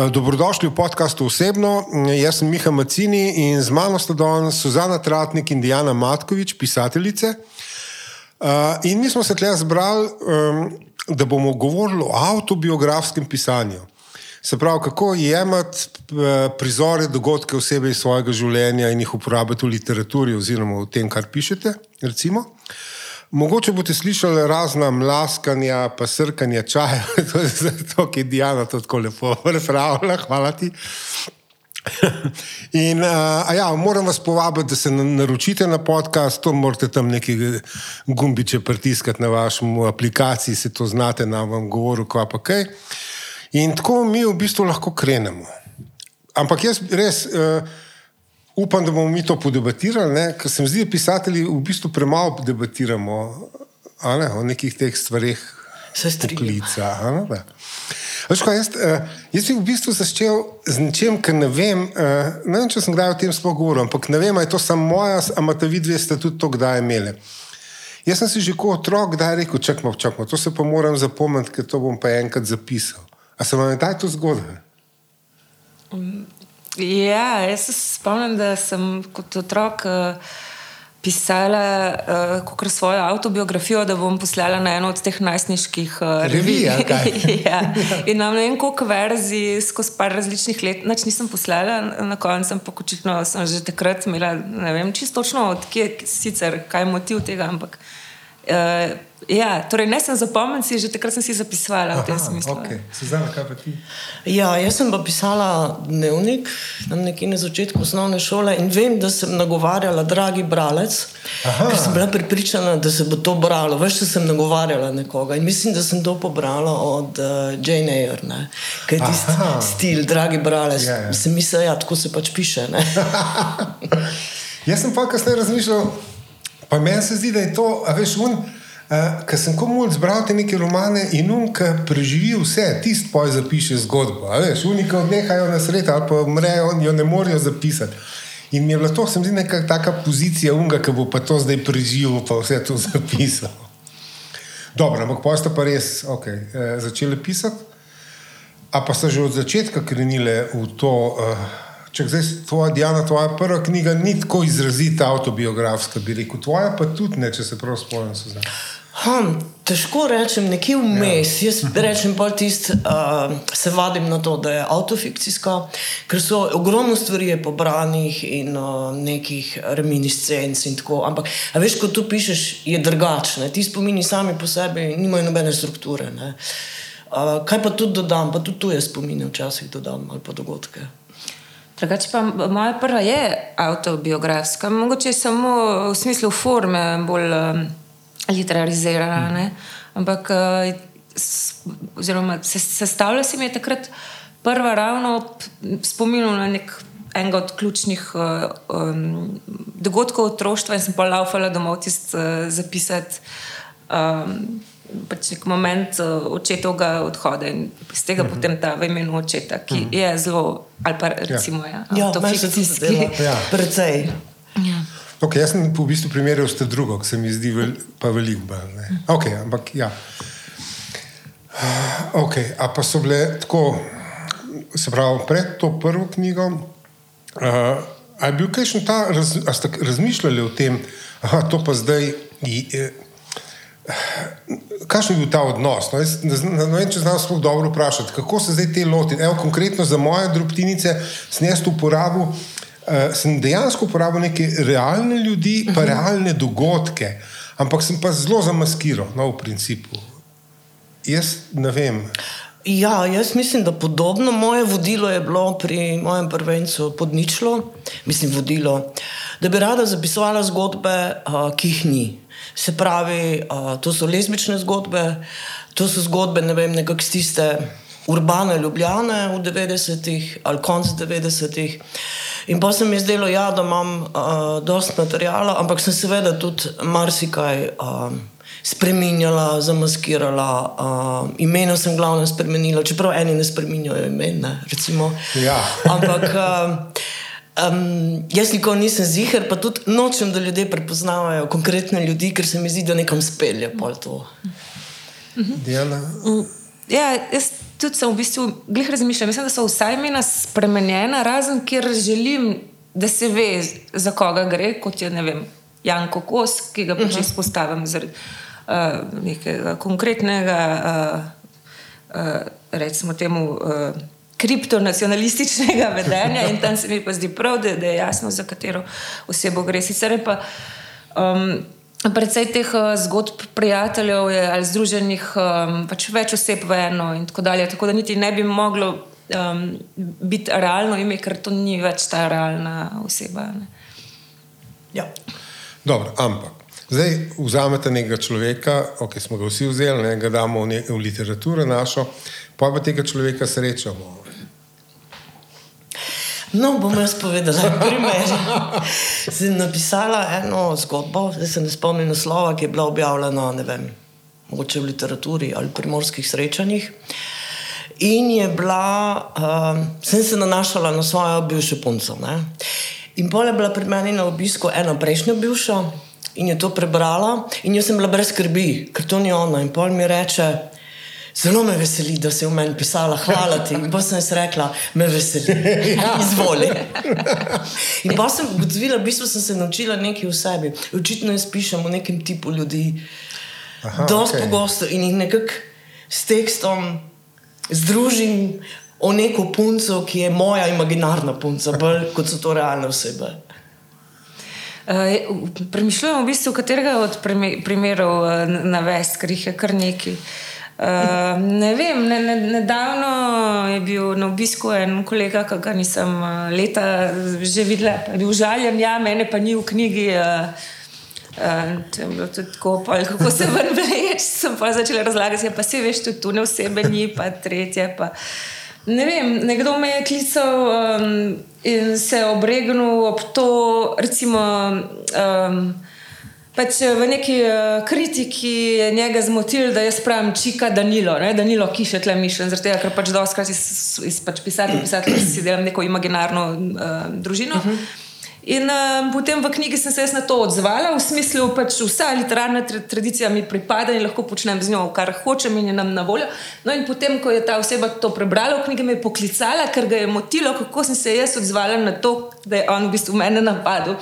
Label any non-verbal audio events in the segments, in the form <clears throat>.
Eh, dobrodošli v podkastu osebno. Jaz sem Miha Macini in z mano sta danes Suzana Tratnik in Diana Matkovič, pisateljice. Eh, in mi smo se tle zbrali, da bomo govorili o autobiografskem pisanju. Se pravi, kako jemati eh, prizore, dogodke osebe iz svojega življenja in jih uporabiti v literaturi oziroma v tem, kar pišete. Recimo. Mogoče boste slišali razna mlaskanja, pa srkanja čaja, <laughs> to je zato, ki je Diana tako lepo razpravljala. Hvala ti. In, uh, ja, moram vas povabiti, da se naročite na podcast, to morate tam neki gumbiče pritiskati na vašem aplikaciji, se to znate, na vam govoru, kva pa kaj. In tako mi v bistvu lahko krenemo. Ampak jaz res. Uh, upam, da bomo mi to podebatirali, ker se mi zdi, da pisatelji v bistvu premalo debatiramo ne, o nekih teh stvareh. Se strinjam. Jaz, uh, jaz bi v bistvu začel z nečem, kar ne vem. Uh, ne vem, če sem kdaj o tem sploh govoril, ampak ne vem, ali je to samo moja, ali ta vidve ste tudi to kdaj imeli. Jaz sem si že kot otrok kdaj rekel: čakaj, čakaj, to se pa moram zapomniti, ker to bom pa enkrat zapisal. A se vam je taj to zgodilo? Ja, jaz se spomnim, da sem kot otrok uh, pisala uh, svojo autobiografijo, da bom poslala na eno od teh najstniških uh, revij. <laughs> ja. In ne vem, koliko verzij skozi par različnih let, noč nisem poslala na koncu, ampak očitno sem že takrat imela, ne vem čisto točno, odkje sicer, kaj je motiv tega, ampak. Uh, ja, torej ne sem zapomnil, si že takrat sem si zapisala v tem smislu. Okay. Sezana, kaj pa ti? Ja, jaz sem pa pisala dnevnik nekje na začetku osnovne šole in vem, da sem nagovarjala, dragi bralec, Aha. ker sem bila pripričana, da se bo to bralo. Veš, da sem nagovarjala nekoga in mislim, da sem to pobrala od uh, Jane Eyre, ker je tisti stil, dragi bralec. Yeah. Ja, ja. Sem mislila, ja, tako se pač piše. <laughs> jaz sem pa kasneje razmišljal. Pa meni se zdi, da je to, a veš, un, uh, ker sem komu zbral te neke romane in un, ki preživi vse, tisti poj zapiše zgodbo. Veš, unika odnehajo na sred ali pa umrejo in jo ne morejo zapisati. In mi je bilo to, se mi zdi, neka taka pozicija unga, ki bo pa to zdaj preživel, pa vse to <laughs> zapisal. Dobro, ampak pa ste pa res okay, eh, začeli pisati, a pa ste že od začetka krenili v to. Uh, Če zdaj tvoja, Diana, tvoja prva knjiga ni tako izrazita autobiografska, bi rekel, tvoja pa tudi ne, če se prav spomnim. Hm, težko rečem, nekje vmes. Ja. Jaz rečem pa tisto, uh, se vadim na to, da je autofikcijska, ker so ogromno stvari pobranih in uh, nekih reminiscenc in tako. Ampak, veš, ko tu pišeš, je drugačne. Ti spomini sami po sebi nimajo nobene strukture. Uh, kaj pa tudi dodam, pa tudi tu je spomine včasih dodam ali pa dogodke. Drugače pa moja prva je autobiografska, mogoče samo v smislu forme bolj um, literarizirana. Ne? Ampak uh, sestavlja se mi je takrat prva ravno spominjala na nek. Enega od ključnih uh, um, dogodkov otroštva, in sem pa laufala domov tisti uh, zapisati. Um, pač nek moment uh, očetovega odhoda in iz tega mhm. -huh. potem ta v imenu očeta, ki mhm. -huh. je zelo, ali pa recimo, ja, ja, fikcijski. Ja, precej. Ja. Okay, jaz sem v bistvu primerjal s tem drugo, ki se mi zdi vel, pa veliko bolj. Okay, ampak ja. Okay, a pa so bile tako, se pravi, pred to prvo knjigo. Uh, a je bil kaj še ta, raz, ste razmišljali o tem, da to pa zdaj. Je, Kakšen je bil ta odnos? No, jaz, ne vem, če znaš sploh dobro vprašati, kako se zdaj te loti. Evo, konkretno za moje drobtinice sem jaz uporabil, uh, sem dejansko uporabil neke realne ljudi, pa uh mhm. -huh. realne dogodke, ampak sem pa zelo zamaskiral, no, v principu. Jaz ne vem. Ja, jaz mislim, da podobno moje vodilo je bilo pri mojem prvencu pod ničlo, mislim, vodilo, da bi rada zapisovala zgodbe, uh, ki jih ni. Se pravi, uh, to so lezbične zgodbe, to so zgodbe ne vem, nekako tiste urbane ljubljene v 90-ih ali konc 90-ih. In pa se mi je zdelo, ja, da imam uh, dosta materijala, ampak sem seveda tudi marsikaj. Uh, Spreminjala, zamaskirala, uh, imena sem glavno spremenila, čeprav eni ne spremenjajo imena. Ja. Ampak uh, Um, jaz nikoli nisem zihar, pa tudi nočem, da ljudje prepoznavajo konkretne ljudi, ker se mi zdi, da nekam spelje. Diana. Ja, jaz tudi sem v bistvu glih razmišljal. Mislim, da so vsa imena spremenjena, razen kjer želim, da se ve, za koga gre, kot je vem, Janko Kos, ki ga pač uh -huh. izpostavim zaradi uh, nekega konkretnega, uh, uh, recimo temu. Uh, Kriptonacionalističnega vedenja, in tam se mi pa zdi prav, da, da je jasno, za katero osebo gre. Sicer pa um, Predvsej teh uh, zgodb prijateljev je, ali združenih um, pač več oseb v eno, in tako dalje. Tako da niti ne bi moglo um, biti realno ime, ker to ni več ta realna oseba. Ja. Dobro, ampak zdaj vzamete nekega človeka, ki okay, smo ga vsi vzeli, ne, ga damo v, ne, v literaturo našo, pa pa tega človeka srečamo. No, bom jaz povedala, primer. Sem napisala eno zgodbo, zdaj se ne spomnim naslova, ki je bila objavljena, ne vem, mogoče v literaturi ali pri morskih srečanjih. In je bila, um, sem se nanašala na svojo bivšo punco. Ne? In pol je bila pred meni na obisku ena prejšnja bivša in je to prebrala, in jaz sem bila brez skrbi, ker to ni ona. In pol mi reče, Zelo me veseli, da si v meni pisala, hvala ti. In pa sem jaz rekla, me veseli, ja. izvoli. In pa sem ugotovila, v bistvu sem se naučila nekaj o sebi. Očitno jaz pišem o nekem tipu ljudi, zelo okay. pogosto in jih nekako s tekstom združim o neko punco, ki je moja imaginarna punca, bolj kot so to realne osebe. Uh, Premišljujemo, v bistvu, katerega od primerov uh, navesti, ker jih je kar nekaj. Uh, ne vem, ne, ne, nedavno je bil na obisku en kolega, ki ga nisem uh, leta že videla, da je užaljen, ja, mene pa ni v knjigi. Uh, Uh, to je bilo tudi tako, pol, kako se vrne. <laughs> Sem pa začela razlagati, ja, se veš, tudi tu ne osebe ni, pa tretje. Pa. Ne vem, nekdo me je klical um, in se obregnil ob to, recimo. Um, Pač eh, v neki uh, kritiki je njega zmotil, da jaz pravim čika Danilo, ne? Danilo, ki še tle mišljen, zaradi tega, ker pač doskrat iz, iz pač pisatelja, pisatelja si delam neko imaginarno uh, družino. Uh -huh. In uh, potem v knjigi sem se na to odzvala, v smislu, da pač vsa literarna tra tradicija mi pripada in lahko počnem z njo, kar hočem in je nam na voljo. No, in potem, ko je ta oseba to prebrala v knjigi, me je poklicala, ker ga je motilo, kako sem se jaz odzvala na to, da je on v bistvu mene napadel.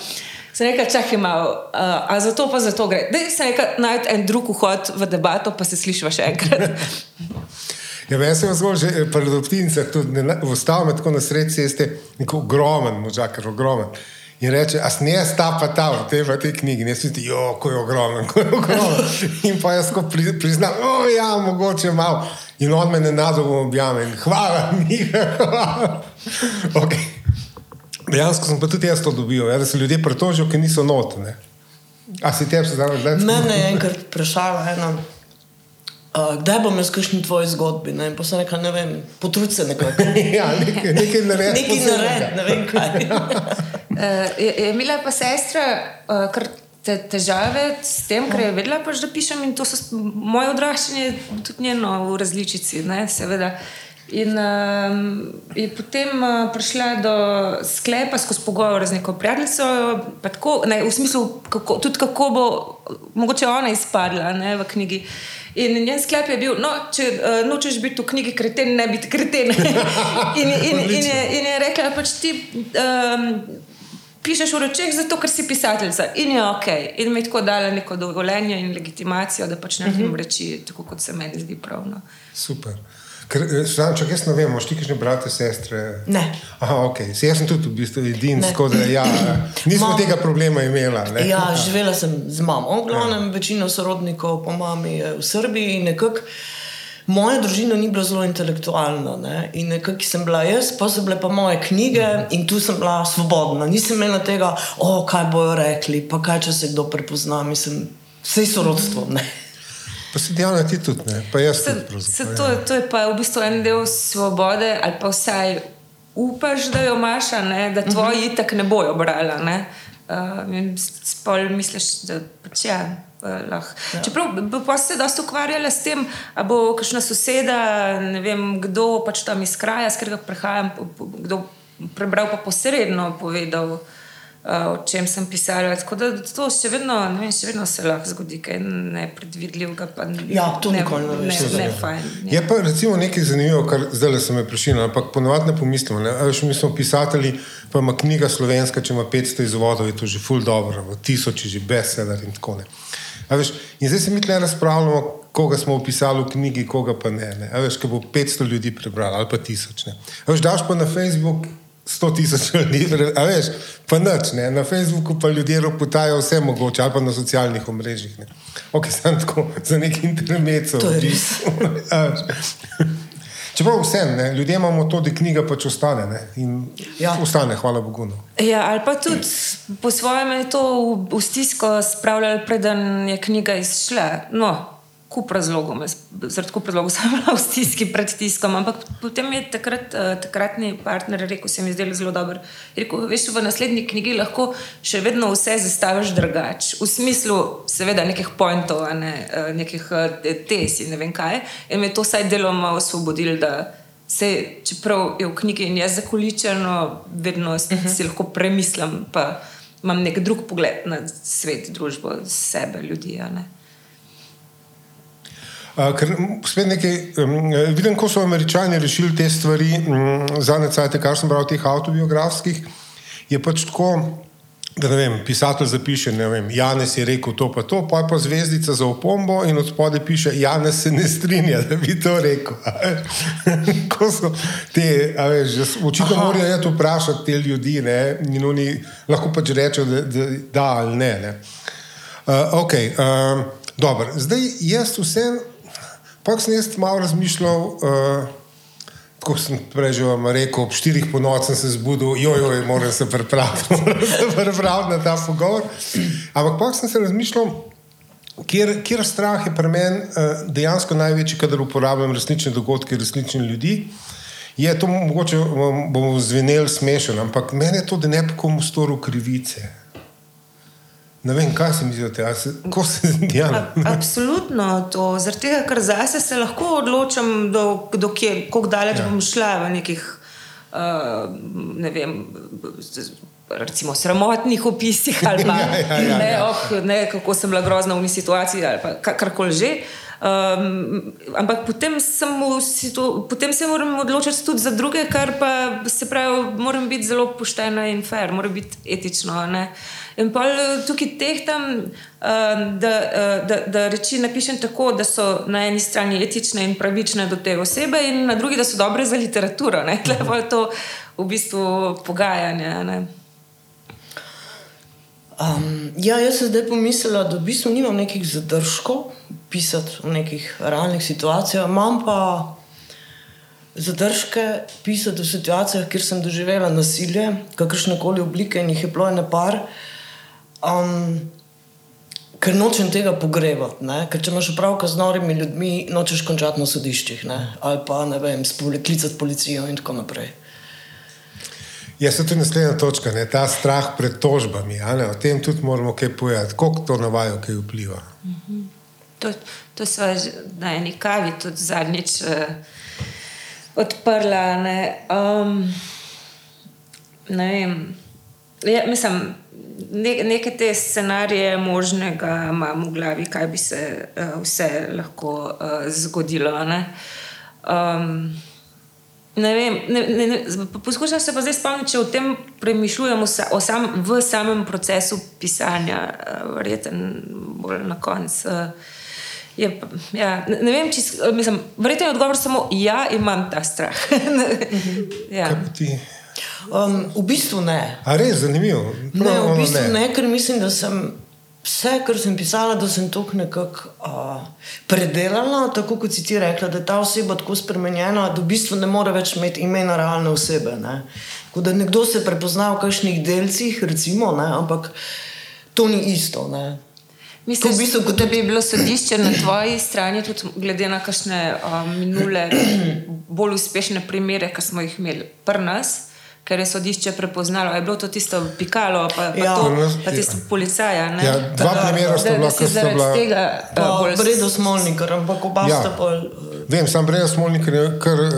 Se reka, čakaj malo, uh, a za to pa za to gre. Da se reka, najti en drug vhod v debato, pa se slišiš še enkrat. <laughs> Ja, jaz sem zgolj že pred optimcem, tudi v stavku, tako na sredi ceste, neko ogromen, možakar, ogromen. In reče, a snije sta pa ta v tej, tej knjigi, ne smeti, jo, ko je ogromen, ko je ogromen. <laughs> In pa jaz ko pri, priznam, o ja, mogoče malo. In on me ne nadolgo objame in hvala mi. <laughs> okay. Dejansko sem pa tudi jaz to dobil, ja, da se ljudje pritožijo, ki niso notne. A si tebi zdaj gledal? Mene je enkrat vprašala ena. Uh, kdaj bom jaz kakšni tvoji zgodbi? Ne, rekel, ne vem, potrud se nekako. <laughs> ja, nekaj, nekaj naredi. nekaj naredi, ne vem kaj. uh, <laughs> je, je imela pa sestra uh, kar te, težave s tem, ker je vedela, pač, da pišem in to so moje odraščanje, tudi njeno v različici, ne, seveda. In um, je potem uh, prišla do sklepa, skozi pogovor z neko prijateljico, tako, ne, v smislu, kako, tudi kako bo mogoče ona izpadla ne, v knjigi. In njen sklep je bil, no, če uh, nočeš biti v knjigi kreten, ne biti kreten. <laughs> in, in, in, je, in je rekla, pač ti um, pišeš v rečeh, zato ker si pisateljica. In je ok. In mi je tako dala neko dovoljenje in legitimacijo, da pač ne vem reči, tako kot se meni zdi pravno. Super. Ker, znam, če jaz ne vem, imaš ti kakšne brate, sestre? Ne. Aha, ok. Si, jaz sem tudi v bistvu edin, skozi ja, <clears throat> nismo Mam, tega problema imela. Ne? Ja, živela sem z mamo, glavnem, ja. večino sorodnikov po mami je v Srbiji in nekako. Moja družina ni bila zelo intelektualna ne? in nekako sem bila jaz, pa so bile pa moje knjige in tu sem bila svobodna. Nisem imela tega, o, kaj bojo rekli, pa kaj če se kdo prepozna, mislim, vse sorodstvo. Ne? Pa si dejal, da ti tudi ne, pa jaz tudi. Se, to, ja. to je pa v bistvu en del svobode, ali pa vsaj upaš, da jo imaš, da tvoji uh -huh. itak ne bojo brali. Uh, spol misliš, da pač ja. Ja. Čeprav pa se dosta ukvarjala s tem, ali bo kakšna soseda, ne vem kdo pač tam iz kraja, s katerega prihajam, kdo prebral pa posredno povedal. O čem sem pisala. Tako da to še vedno, ne vem, še vedno se lahko zgodi, kaj nepredvidljivega. Ja, to ne, nikoli ne veš, Ne, ne, je. fajn. Je pa recimo nekaj zanimivo, kar zdaj le sem me prišel, ampak ponovadi ne pomislimo. Ne? A Veš, mi smo pisatelji, pa ima knjiga slovenska, če ima 500 izvodov, je to že full dobro, v tisoči že bestseller in tako ne. A Veš, in zdaj se mi tle razpravljamo, koga smo opisali v knjigi, koga pa ne. ne. A Veš, ko bo 500 ljudi prebralo ali pa tisoč. Ne. A Veš, daš pa na Facebook 100 tisoč ljudi, a veš, pa nič, ne. na Facebooku pa ljudje roputajo vse mogoče, ali pa na socialnih omrežjih. Ne. Ok, sem tako za neki intermezzo. To je res. <laughs> Čeprav vsem, ne, ljudje imamo to, da knjiga pač ostane. Ne, in Ja. Ostane, hvala Bogu. No. Ja, ali pa tudi po svojem je to v, v stisko spravljali, preden je knjiga izšla. No, kup razlogov, zaradi kup razlogov <laughs> sem bila v stiski pred tiskom, ampak potem je takrat, uh, takratni partner rekel, se mi zdelo zelo dobro. Je Rekel, veš, v naslednji knjigi lahko še vedno vse zastaviš drugače. V smislu, seveda, nekih pointov, ne, eh, nekih eh, tes in ne vem kaj. In me je to vsaj deloma osvobodilo, da se, čeprav je v knjigi in je zakoličeno, vedno uh -huh. si lahko premislim, pa imam nek drug pogled na svet, družbo, sebe, ljudi. ne. Ker spet nekaj, um, vidim, ko so američani rešili te stvari, um, zadnje cajte, kar sem bral teh avtobiografskih, je pač tako, da ne vem, pisatelj zapiše, ne vem, Janes je rekel to pa to, pa je pa zvezdica za opombo in od spode piše, Janes se ne strinja, da bi to rekel. <laughs> ko so te, veš, očitno morajo je to vprašati te ljudi, ne, in oni lahko pač rečejo, da, da, da ali ne. ne. Uh, ok, uh, dobro. Zdaj jaz vsem, pa sem jaz malo razmišljal, uh, kot sem prej že vam rekel, ob štirih po noči sem se zbudil, joj, moram se pripraviti, <laughs> moram se pripraviti na ta pogovor. Ampak pa sem se razmišljal, kjer, kjer strah je pri meni uh, dejansko največji, kadar uporabljam resnične dogodke, resnične ljudi. Je to mogoče, bomo zveneli smešno, ampak meni je to, da ne bi komu storil krivice. Ne vem, kaj se mi zdi, da se, ko se zdi. A- Absolutno to. Zaradi tega, ker zase se lahko odločam, do, do kje, kako daleč Ja. ja. bom šla v nekih, uh, ne vem. Recimo, sramotnih opisih, ali pa <laughs> Ja, ja, ja, ne, ja. oh, ne, kako sem bila grozna v uni situaciji, ali karkoli že. Um, ampak potem, situ, potem se moram odločiti tudi za druge, kar pa se pravi, moram biti zelo poštena in fair, mora biti etično. Ne? In pa tukaj tehtam, um, da, uh, da, da reči napišem tako, da so na eni strani etične in pravične do te osebe, in na drugi, da so dobre za literaturo. <laughs> Tlepo je to v bistvu pogajanje. Ne? Um, ja, jaz sem zdaj pomislila, da v bistvu nimam nekih zadržkov pisati v nekih realnih situacijah, imam pa zadržke pisati v situacijah, kjer sem doživela nasilje, kakršne koli oblike in jih je bilo ene par. Um, ker nočem tega pogrevati, ne? ker če imaš opravka z norimi ljudmi, nočeš končati na sodiščih ne? ali pa ne vem, klicati policijo in tako naprej. Jaz sem tudi naslednja točka, ne, ta strah pred tožbami. a Ne, o tem tudi moramo kaj povedati, koliko to navajo, kaj vpliva. To, to smo na eni kavi tudi zadnjič uh, odprla. Ne, um, ne vem. Ja, mislim, ne, neke te scenarije možnega imam v glavi, kaj bi se uh, vse lahko uh, zgodilo. Ne. Um, Ne vem, ne, ne, ne, poskušam se pa zdaj spomniti, če o tem premišljujem vsa, o sam, v samem procesu pisanja, eh, verjetno bolj na koncu. eh, je Ja, ne, vem, če mislim, verjetno je odgovor samo ja, imam ta strah. <laughs> ja. Kaj ti? Um, v bistvu ne. A res zanimivo. Ne, Prav, v ono bistvu ne. ne, ker mislim, da sem vse, kar sem pisala, da sem to nekako uh, predelala, tako kot si ti rekla, da je ta oseba tako spremenjena, da v bistvu ne more več imeti imena realne osebe. Ne. Tako da nekdo se prepozna v kakšnih delcih, recimo, ne, ampak to ni isto. Ne. Mislim, v bistvu, kot da bi bilo sodišče na tvoji strani, tudi glede na kakšne um, minule bolj uspešne primere, ki smo jih imeli pri nas. Ker je sodišče prepoznalo, je bilo to tisto pikalo, pa, pa, Ja. ja, to, nas- pa tisto policaja. ne. Ja, dva Da- primera sta da- bila, da ko sta zaradi bila- tega Pa uh, bolj Bredo Smolnikar, ampak oba Ja. sta uh, Vem, sam Breda Smolnik je kar uh,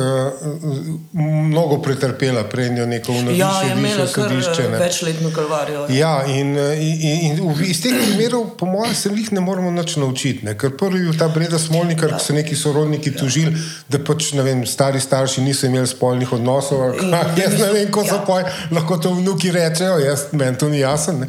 mnogo pretrpela pred njo neko vnovično Ja, je imela kar sodišče. eh, ne. večletno kalvarijo. Ja, in, eh, in, in v- iz teh primerov, po mojem, se jih ne moremo nič naučiti. Ne? Ker prvi je bil ta Breda Smolnik, ker so neki sorodniki tužili, da pač vem, stari starši niso imeli spolnih odnosov. In- kaj. Jaz ne vem, ko so Ja. poj, lahko to vnuki rečejo, jaz, meni to ni jasno. Ne?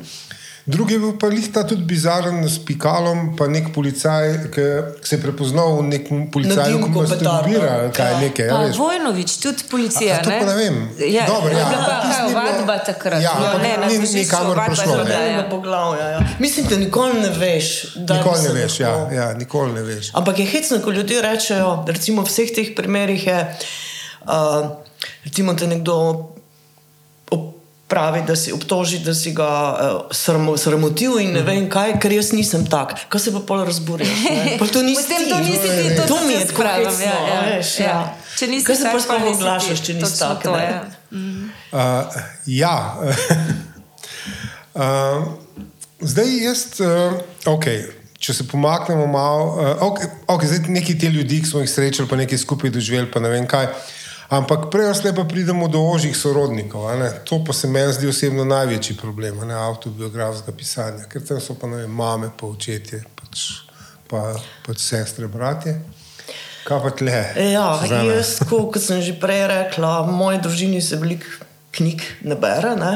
Drugi je bil pa lihta tudi bizaren s pikalom, pa nek policaj, ki se je prepoznal v nekem policaju, ki masturbira, petardo. ali kaj Ja. nekaj. Ja, veš. Vojnovič, tudi policija. A- a to pa ne vem. Ja, Dobro, je ja, bila pa tisto kaj, ni bilo- vadba takrat. Ja, ampak ne, ni- tožilstvu nikamor vadba je prišlo, bila, ne. ja. Enega poglavja. Ja. Mislim, da nikoli ne veš. da Nikoli ne veš, ja, ja, nikoli ne veš. Ampak je hecno, ko ljudje rečejo, da recimo v vseh teh primerih je, uh, recimo, te nekdo pravi, da si obtoži, da si ga uh, sramo, sramotil in ne vem kaj, ker jaz nisem tak. Kaj se pa pol razburjaš? ne? <laughs> Pa to nisi Potem ti. to nisi ti, to, to to mi je tako spravim, hecno, ja, ja, veš, ja. ja. Če nisi Kaj se pa sploh oglašaš, če nisi tak? to, ja. Uh, ja. <laughs> uh, zdaj, jaz, uh, okay, če se pomaknemo malo, uh, okay, okay, zdaj neki ti ljudi, ki smo jih srečali, pa nekaj skupaj doživeli, pa ne vem kaj. Ampak prej ali pa pridemo do ožjih sorodnikov. To pa se meni zdi osebno največji problem, ne avtobiografskega pisanja, ker tam so pa vem, mame, pa očetje, pač, pa, pač sestre, bratje. Kaj pa tle? Ja, Suzana? jaz, ko, kot sem že prej rekla, v moji družini se veliko knjig ne bere. Ne?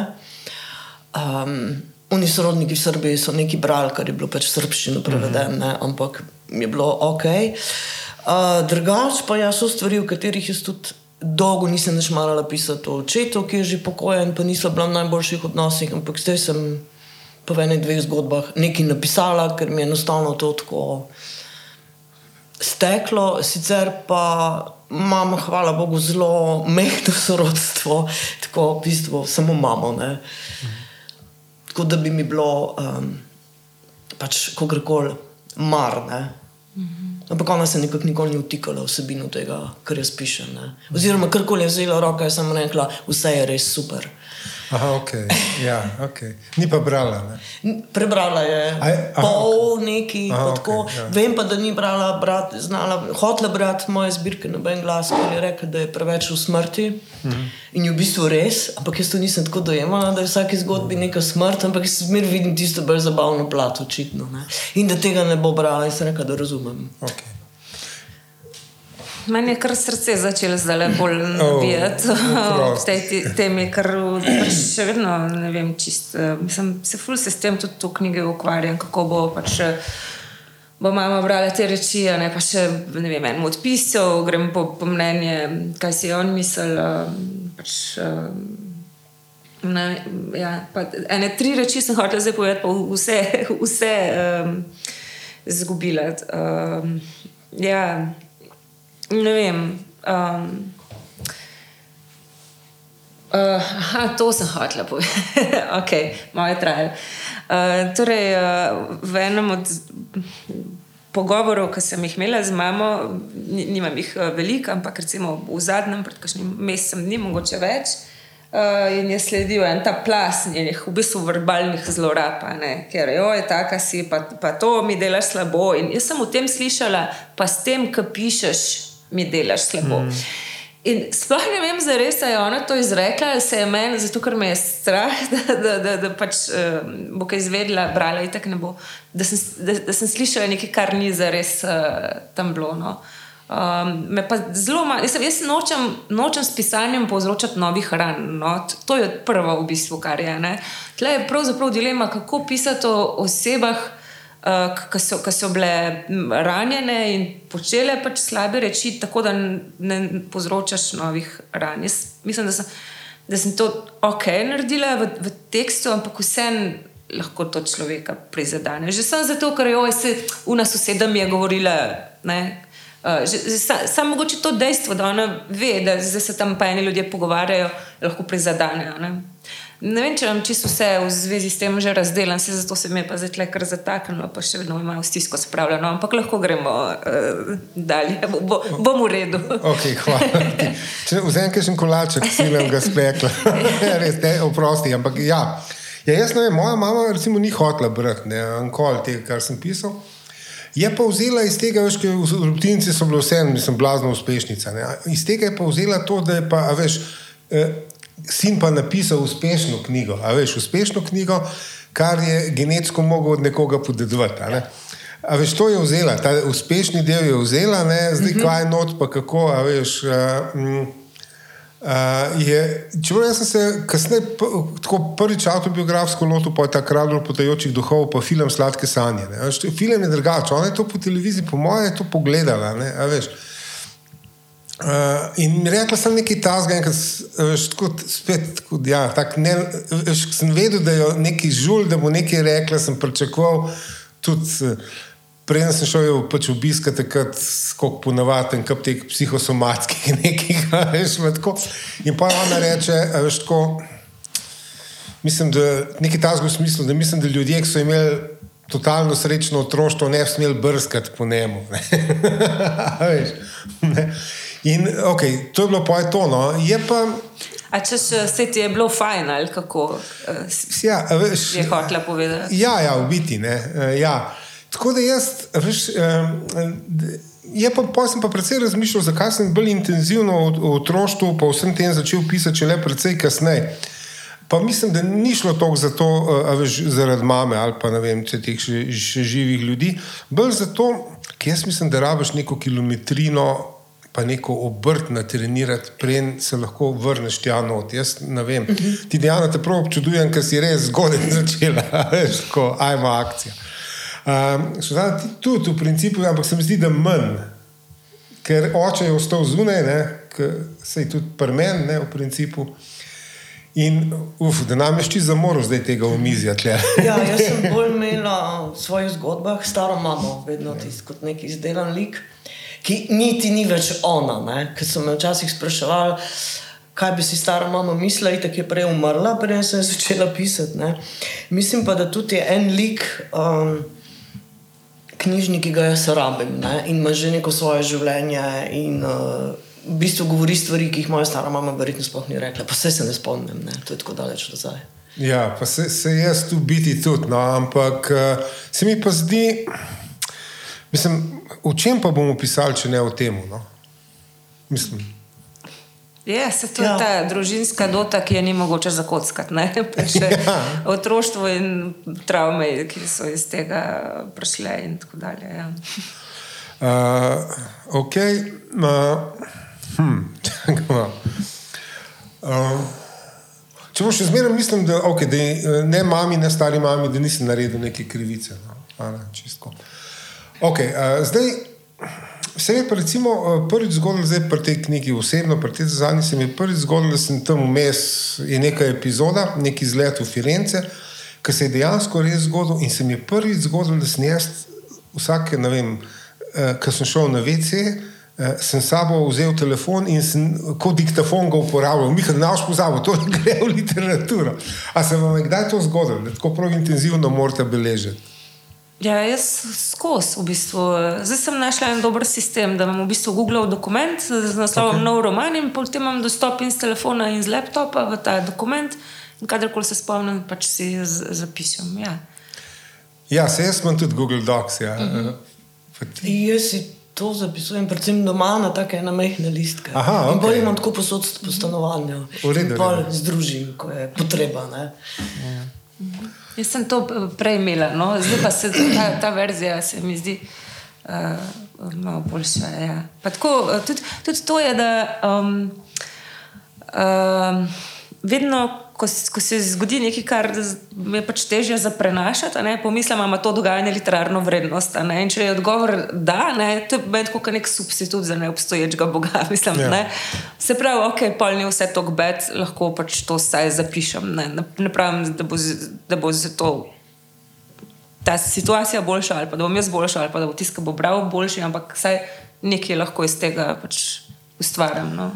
Um, Oni sorodniki v Srbiji so nekaj brali, kar je bilo pač srbščino prevedeno, ne, ampak je bilo ok. Uh, drugač pa ja, so stvari, v katerih jaz tudi dolgo nisem več marala pisati o očetu, ki je že pokojen, pa nisem bila v najboljših odnosih, ampak zdaj sem po enih dveh zgodbah nekaj napisala, ker mi je enostavno to tako steklo, sicer pa imam, hvala Bogu, zelo mehko sorodstvo, tako v bistvu samo imamo. Ne? Tako da bi mi bilo um, pač kogarkoli mar. Ne? Ampak ona se nekako nikoli ni vtikala v vsebino tega, kar jaz pišem. Ne? Oziroma, karkoli je vzela v roke, je samo rekla, vse je res super. Aha, ok. Ja, okay. Ni pa brala. Ne? Prebrala je A je- aha, pol neki, Aha, tako. ja. Vem pa, da ni brala, brat, znala, hotela brati moje zbirke na Ben glas, ker je rekla, da je preveč v smrti. Mhm. In je v bistvu res, ampak jaz to nisem tako dojemala, da je v vsaki zgodbi neka smrt, ampak jaz zmer vidim tisto bolj zabavno plat, očitno. Ne? In da tega ne bo brala, in sem rekla, da razumem. Okay. Meni je kar srce začelo zdaj bolj nabijati Oh, ob tej ti- temi, ker pač še vedno ne vem, čist. eh, Mislim, se ful se s tem tudi v knjige ukvarjam, kako bo pač. eh, Bo mama brala te reči, ne pa še ne vem, enemu od piscev, grem po, po mnenje, kaj si je on mislil. eh, Pač, ne, ja, pa ene tri reči sem hotel zdaj povedati, pa vse, vse um, zgubila. Um, ja, ne vem. Um, Uh, aha, to sem hotel povedati. <laughs> ok, malo je trajalo. Uh, torej, uh, v enem od pogovorov, ki sem jih imela z mamo, ni- nimam jih uh, veliko, ampak recimo v zadnjem, pred kakšnim mesecem, ni mogoče več. Uh, in je sledil en ta plas njenih, v bistvu verbalnih zlorab, ker je taka si, pa, pa to mi delaš slabo. In jaz sem v tem slišala, pa s tem, ki pišeš, mi delaš slabo. Mm. In sploh ne vem, zares je ona to izrekla, ali se je meni, zato ker me je strah, <laughs> da, da, da, da pač uh, bo kaj izvedela, brala in tako ne bo. Da sem, da, da sem slišala nekaj, kar ni zares uh, tam bilo. No. Um, me pa zelo malo, jaz, jaz nočem, nočem s pisanjem povzročati novih ran. No. To je prvo, v bistvu, kar je. Ne. Tle je pravzaprav dilema, kako pisati o osebah. Uh, ki so, ki so bile ranjene in počele pač slabe reči, tako da ne povzročaš novih ran. Jaz mislim, da sem, da sem to ok naredila v, v tekstu, ampak vseeno lahko to človeka prizadene. Že sem zato, ker jo je una soseda mi je govorila. Ne, Uh, Samo sa, mogoče to dejstvo, da ona ve, da se tam pa eni ljudje pogovarjajo, lahko prizadenejo. Ne? Ne vem, če vam čisto vse v zvezi s tem že razdelam, se zato se mi je pa zdaj tle kar zataknilo, pa še vedno imamo stisko spravljeno, ampak lahko gremo uh, dalje, bo, bo, bom v redu. <laughs> Okay, hvala. Če vzamem kakšen kolaček, silem ga spekla. <laughs> Ja, Res, ne, oprosti, ampak ja. ja. Jaz ne vem, moja mama recimo ni hotela brati, ne, ankoli tega, kar sem pisal. Je pa vzela iz tega, veš, ker Ljubljenci so bili vseeno, mislim, blazno uspešnica. Ne? Iz tega je pa vzela to, da je pa, veš, eh, sin pa napisal uspešno knjigo, a veš, uspešno knjigo, kar je genetsko mogel od nekoga podedovati. a ne. A veš, to je vzela, ta uspešni del je vzela, ne? zdaj mm -hmm. kaj not, pa kako, a veš. Uh, mm, Uh, je, čeprav sem se kasneje, tako prvič avtobiografsko lotil, pa je ta kralj potajočih duhov, pa film Sladke sanje. Ne. Film je drugačen, ona je to po televiziji, po mojem, je to pogledala. Ne, a veš. Uh, in mi rekla sem nekaj tasga, enkrat, veš, tako t- spet, tako, ja, tak ne, veš, ko sem vedel, da je neki žul, da bo nekaj rekla, sem pričakoval tudi. eh, Preden sem šel jo pač obiskati, takrat skok ponavaden, kup teh psihosomatskih <laughs> nekih, veš, tako. In pa ona reče, veš, tako, mislim, da nekaj tasga v smislu, da mislim, da ljudje, ki so imeli totalno srečno otroštvo, ne bi smeli brskati po njemu. <laughs> ne. In ok, to je bilo poje tono. Je pa, A če se ti je bilo fajn ali kako eh, ja, veš, je hotela povedati? Ja, ja, v biti. ne, eh, Ja. Tako da jaz, veš, d- je pa, pa sem pa predvsej razmišljal, zakaj sem bolj intenzivno v v otroštvu, pa vsem tem začel pisati šele precej kasneje. Pa mislim, da ni šlo toliko za to, a veš, zaradi mame ali pa ne vem, če teh še, še živih ljudi, bolj zato, ker jaz mislim, da rabiš neko kilometrino. Pa neko obrt natrenirati, preden se lahko vrneš tja not. Jaz ne vem. Uh -huh. Ti dejano te prav občudujem, ker si res zgodaj <laughs> začela, veš, ko ajmo akcija. Um, Suzana, ti tudi v principu, ampak se mi zdi, da manj, ker oče je ostal zunaj, se je tudi prmen, ne, v principu. In uf, da nam je šči zamoril zdaj tega omizja. <laughs> Ja, jaz sem bolj <laughs> imela v svojih zgodbah staro mamo, vedno tisti kot neki izdelan lik, ki niti ni več ona. Ker so me včasih spraševali, kaj bi si stara mama mislila, in tako je prej umrla, preden sem začela pisati. Ne. Mislim pa, da tudi je en lik. Um, Knjižnik, ki ga jaz rabim, ne? in ima že neko svoje življenje, in uh, v bistvu govori stvari, ki jih moja stara mama verjetno sploh ni rekla, pa vse se ne spomnim, ne? to je tako daleč nazaj. Ja, pa se, se jaz tu biti tudi, no, ampak uh, se mi pa zdi, mislim, o čem pa bomo pisali, če ne o tem. No? Mislim. Je, se to je Ja. ta družinska dota, ki je ni mogoče zakockati. ne. <laughs> Ja. Otroštvo in travme, ki so iz tega prišle, in tako dalje. Ja. Uh, ok, uh, hm, <laughs> uh, če bo še zmeraj, mislim, da, okay, da je, ne mami, ne stari mami, da nisem naredil neke krivice. No. A Ne, čistko. Okay, uh, zdaj, se je pa recimo uh, prvič zgodilo, zdaj pri tej knjigi osebno, pri tej zadnji se mi je prvič zgodilo, da sem tam vmes, je neka epizoda, neki izlet v Firence, ki se je dejansko res zgodil in se mi je prvič zgodilo, da sem jaz vsake, ne vem, uh, ko sem šel na WC. Uh, sem sabo vzel telefon in sem kot diktafon ga uporabljal. Mi smo naš pozabil, to gre v literaturo. A se vam je kdaj to zgodilo, tako prav intenzivno morate beležiti? Ja, jaz skozi v bistvu. Zdaj sem našla en dober sistem, da imam v bistvu Google dokument z naslovom okay. Nov roman in potem imam dostop in z telefona in z laptopa v ta dokument. In kadarkoli se spomnim, pač si z- zapišem. Ja. Ja, se jaz imam tudi Google Docs. Ja. Uh -huh. In jaz si to zapisujem, predvsem doma na take ena mehne listke. Aha, In okej. bolj imam tako posod po stanovanju. In v redu. združim, ko je potreba. Ne? Jaz sem to eh, prej imela, no? zdaj pa se ta, ta verzija se mi zdi uh, malo boljša. Ja. Pa Tako, eh, tudi, tudi to je, da um, um, vedno, ko, ko se zgodi nekaj, kar je pač težje za prenašati, ne, pomislim, ima to dogajanje literarno vrednost. ne, In če je odgovor da, ne, to je meni kot nek substitut za neobstoječega Boga. <laughs> Mislim, Ja. ne. Se pravi, ok, pol ni vse to gbet, lahko pač to vsaj zapišem. Ne, ne, pravim, da bo, da bo za to ta situacija boljša, ali pa da bom jaz boljša, ali pa da bo ki bo bral, boljši, ampak vsaj nekaj lahko iz tega pač ustvarjam. No.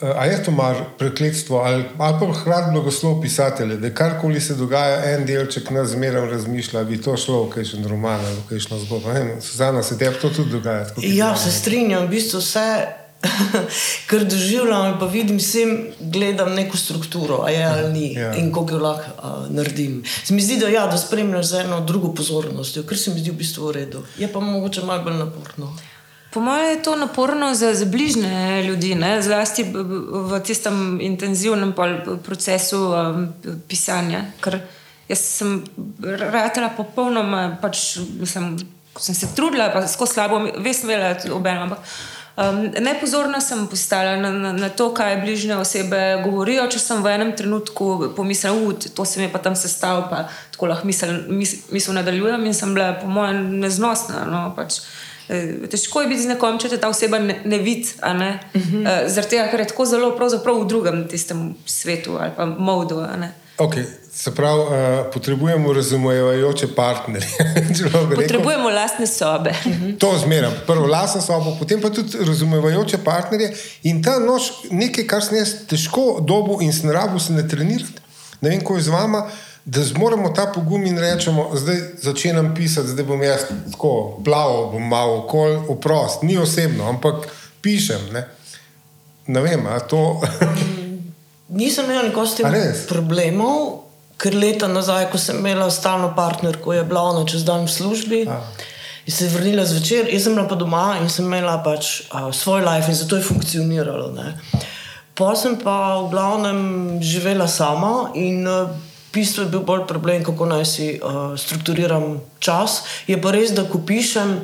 Uh, a je to mar prekletstvo ali, ali pa hkrati blagoslov pisatelja, da karkoli se dogaja, en delček nas zmeraj razmišlja, bi to šlo v kakšen roman ali v kakšno zgodbo. Suzana, se tebi to tudi dogaja? Ja, meni? se strinjam, v bistvu vse <laughs> ker doživljam pa vidim vsem, gledam neko strukturo, a je ali ni Ja. in kako jo lahko uh, naredim. Se mi zdi, da, ja, da spremljaš z eno drugo pozornostjo, kar se mi zdi v bistvu v redu. Je pa mogoče malo bolj naporno. Po mojem je to naporno za, za bližnje ljudi, ne? zlasti v tistem intenzivnem procesu um, pisanja. Ker jaz sem ratela popolnoma, pač, mislim, ko sem se trudila, pa skozi slabo, vest imela obenem. Ampak um, nepozorna sem postala na, na, na to, kaj bližnje osebe govorijo. Če sem v enem trenutku pomislila, da to se mi je pa tam sestavil, pa tako lahko misel, mis, misel nadaljujem in sem bila, po mojem, neznosna. No, pač. Eh, Težko je biti z nekom, če te ta oseba ne, ne vidi. Ne? Uh -huh. uh, Zaradi tega, ker je tako zelo v drugem tistem svetu ali pa modu. Okay. Se pravi, uh, potrebujemo razumevajoče partnerje. <laughs> Potrebujemo lastne sobe. To zmeraj. Prvo lastno sobo, potem pa tudi razumevajoče partnerje. In ta noč, nekaj, kar sem jaz težko dobo in sem rabo se ne trenirati, ne vem, ko je z vama, da zmoremo ta pogum in rečemo, zdaj začenjam pisati, zdaj bom jaz tako plaval, bom malo okol, oprost, ni osebno, ampak pišem. Ne, ne vem, a to. <laughs> Nisem imel nikoli s tem A problemov, ker leta nazaj, ko sem imela stalno partnerko, je bila ona čez dan v službi. A. In se je vrnila zvečer, jaz sem bila pa doma in sem imela pač uh, svoj life in zato je funkcioniralo. Ne. Pa sem pa v glavnem živela sama in v bistvu je bil bolj problem, kako naj si uh, strukturiram čas. Je pa res, da ko pišem,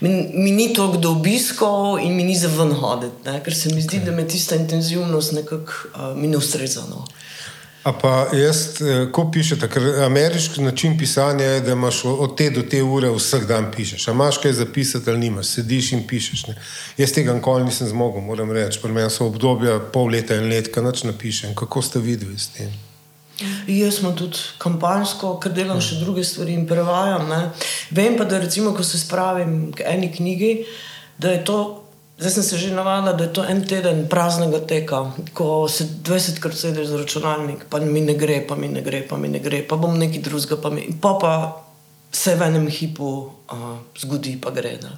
mi, mi ni toliko do obiskov in mi ni za ven hoditi, ne, ker se mi zdi, da me tista intenzivnost nekako uh, mi ne ustreza. No. A pa jaz, eh, ko pišete, ker ameriški način pisanja je, da imaš od te do te ure vsak dan pišeš. A imaš kaj zapisati ali nimaš, sediš in pišeš. Ne. Jaz tega nikoli nisem zmogel, moram reči. Pri meni so obdobja pol leta in let, kaj noč napišem. Kako ste videli s tem? Jaz sem tudi kampanjsko, ker delam še druge stvari in prevajam. Ne. Vem pa, da recimo, ko se spravim k eni knjigi, da je to. Zdaj sem se že navadila, da je to en teden praznega teka, ko se 20krat sediš za računalnik, pa mi ne gre, pa mi ne gre, pa mi ne gre, pa bom nekaj drugega, pa, mi, pa, pa se v enem hipu uh, zgodi, pa gre. Ne.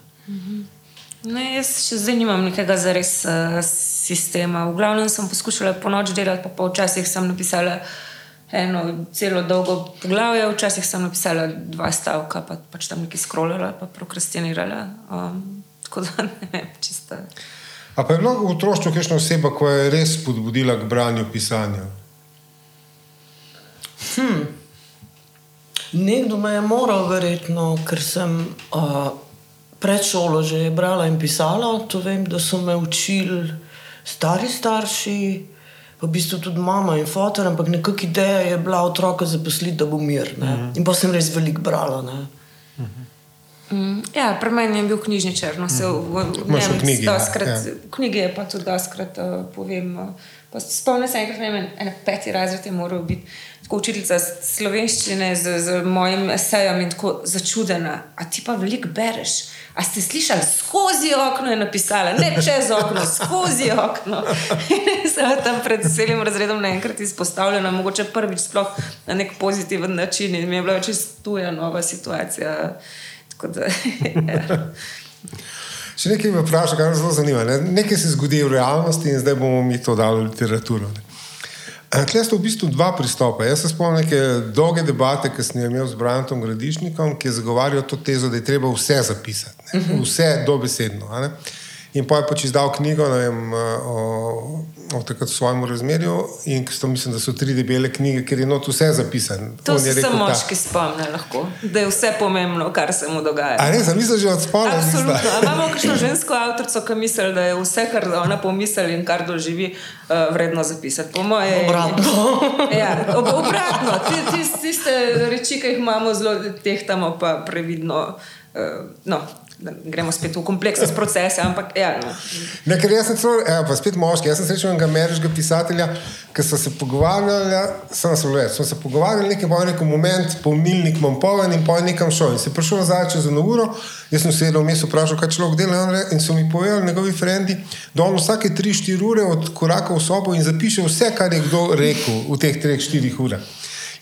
Ne, jaz še zdaj nimam nekega zares uh, sistema. V glavnem sem poskušala po noč delati, pa, pa včasih sem napisala eno zelo dolgo poglavje, včasih sem napisala dva stavka, pa pač tam nekaj scrollala, pa prokrastinirala. Um, tako da <laughs> ne vem, čisto. A pa je bilo v otroštvu kakšna oseba, ki je res spodbudila k branju pisanja? Nekdo me je moral, verjetno, ker sem uh, pred šolo že brala in pisala. To vem, da so me učili stari starši, pa v bistvu tudi mama in fotor, ampak nekakšna ideja je bila otroka zaposliti, da bo mir. Uh -huh. In pa sem res veliko brala. Ne. Mm, ja, pri meni je bil knjižničar. No, se, v, v, Imaš v knjigi, ja, doskrat, ja. je pa tudi doskrat uh, povem. Uh, pa Spomnim se enkrat, ne vem, peti razred je moral biti. Tako učiteljica slovenščine z, z mojim esejem in tako začudena. A ti pa veliko bereš. A ste slišali, skozi okno je napisala, ne čez okno, skozi okno. In sem tam pred celim razredom naenkrat izpostavljena, mogoče prvič sploh na nek pozitiven način in mi je bila čisto tuja nova situacija. Tako da, <laughs> ja. Še nekaj me vpraša, kar me zelo zanima. Ne? Nekaj se zgodi v realnosti in zdaj bomo mi to dali v literaturo. Ne? Tukaj sta v bistvu dva pristopa. Jaz se spomnim neke dolge debate, ki sem jo imel z Brantom Gradišnikom, ki je zagovarjal to tezo, da je treba vse zapisati, ne? vse dobesedno. a ne. In pa je pač izdal knjigo vem, o, o takrat svojem razmerju, in to mislim, da so tri debele knjige, ker je not vse zapisano. To On je se rekel moški spomni, lahko, da je vse pomembno, kar se mu dogaja. A res, mislim, že od spola. Absolutno. Imamo <laughs> kakšno žensko avtorico, ki misli, da je vse, kar ona pomisli in kar doživi, uh, vredno zapisati. Po moje je Obratno. <laughs> Ja, ob, obratno. Ti- ti- Tiste reči, ki jih imamo, zelo tehtamo, pa previdno. Uh, no, gremo spet v kompleksnost procesa, ampak ja, no. Ne, ker jaz sem celo, evo, pa spet moški, jaz sem srečal enega ameriškega pisatelja, ki so se pogovarjali, sem se vlečil, smo se pogovarjali nekaj, pa je rekel, moment, pomnilnik imam poln in pa je nekam šel. In se prišel nazaj čez eno uro, jaz sem se vedel vmes vprašal, kaj človek dela, in so mi povedali njegovi frendi, da on vsake 3-4 ure od koraka v sobo in zapiše vse, kar je kdo rekel v teh 3-4 urah.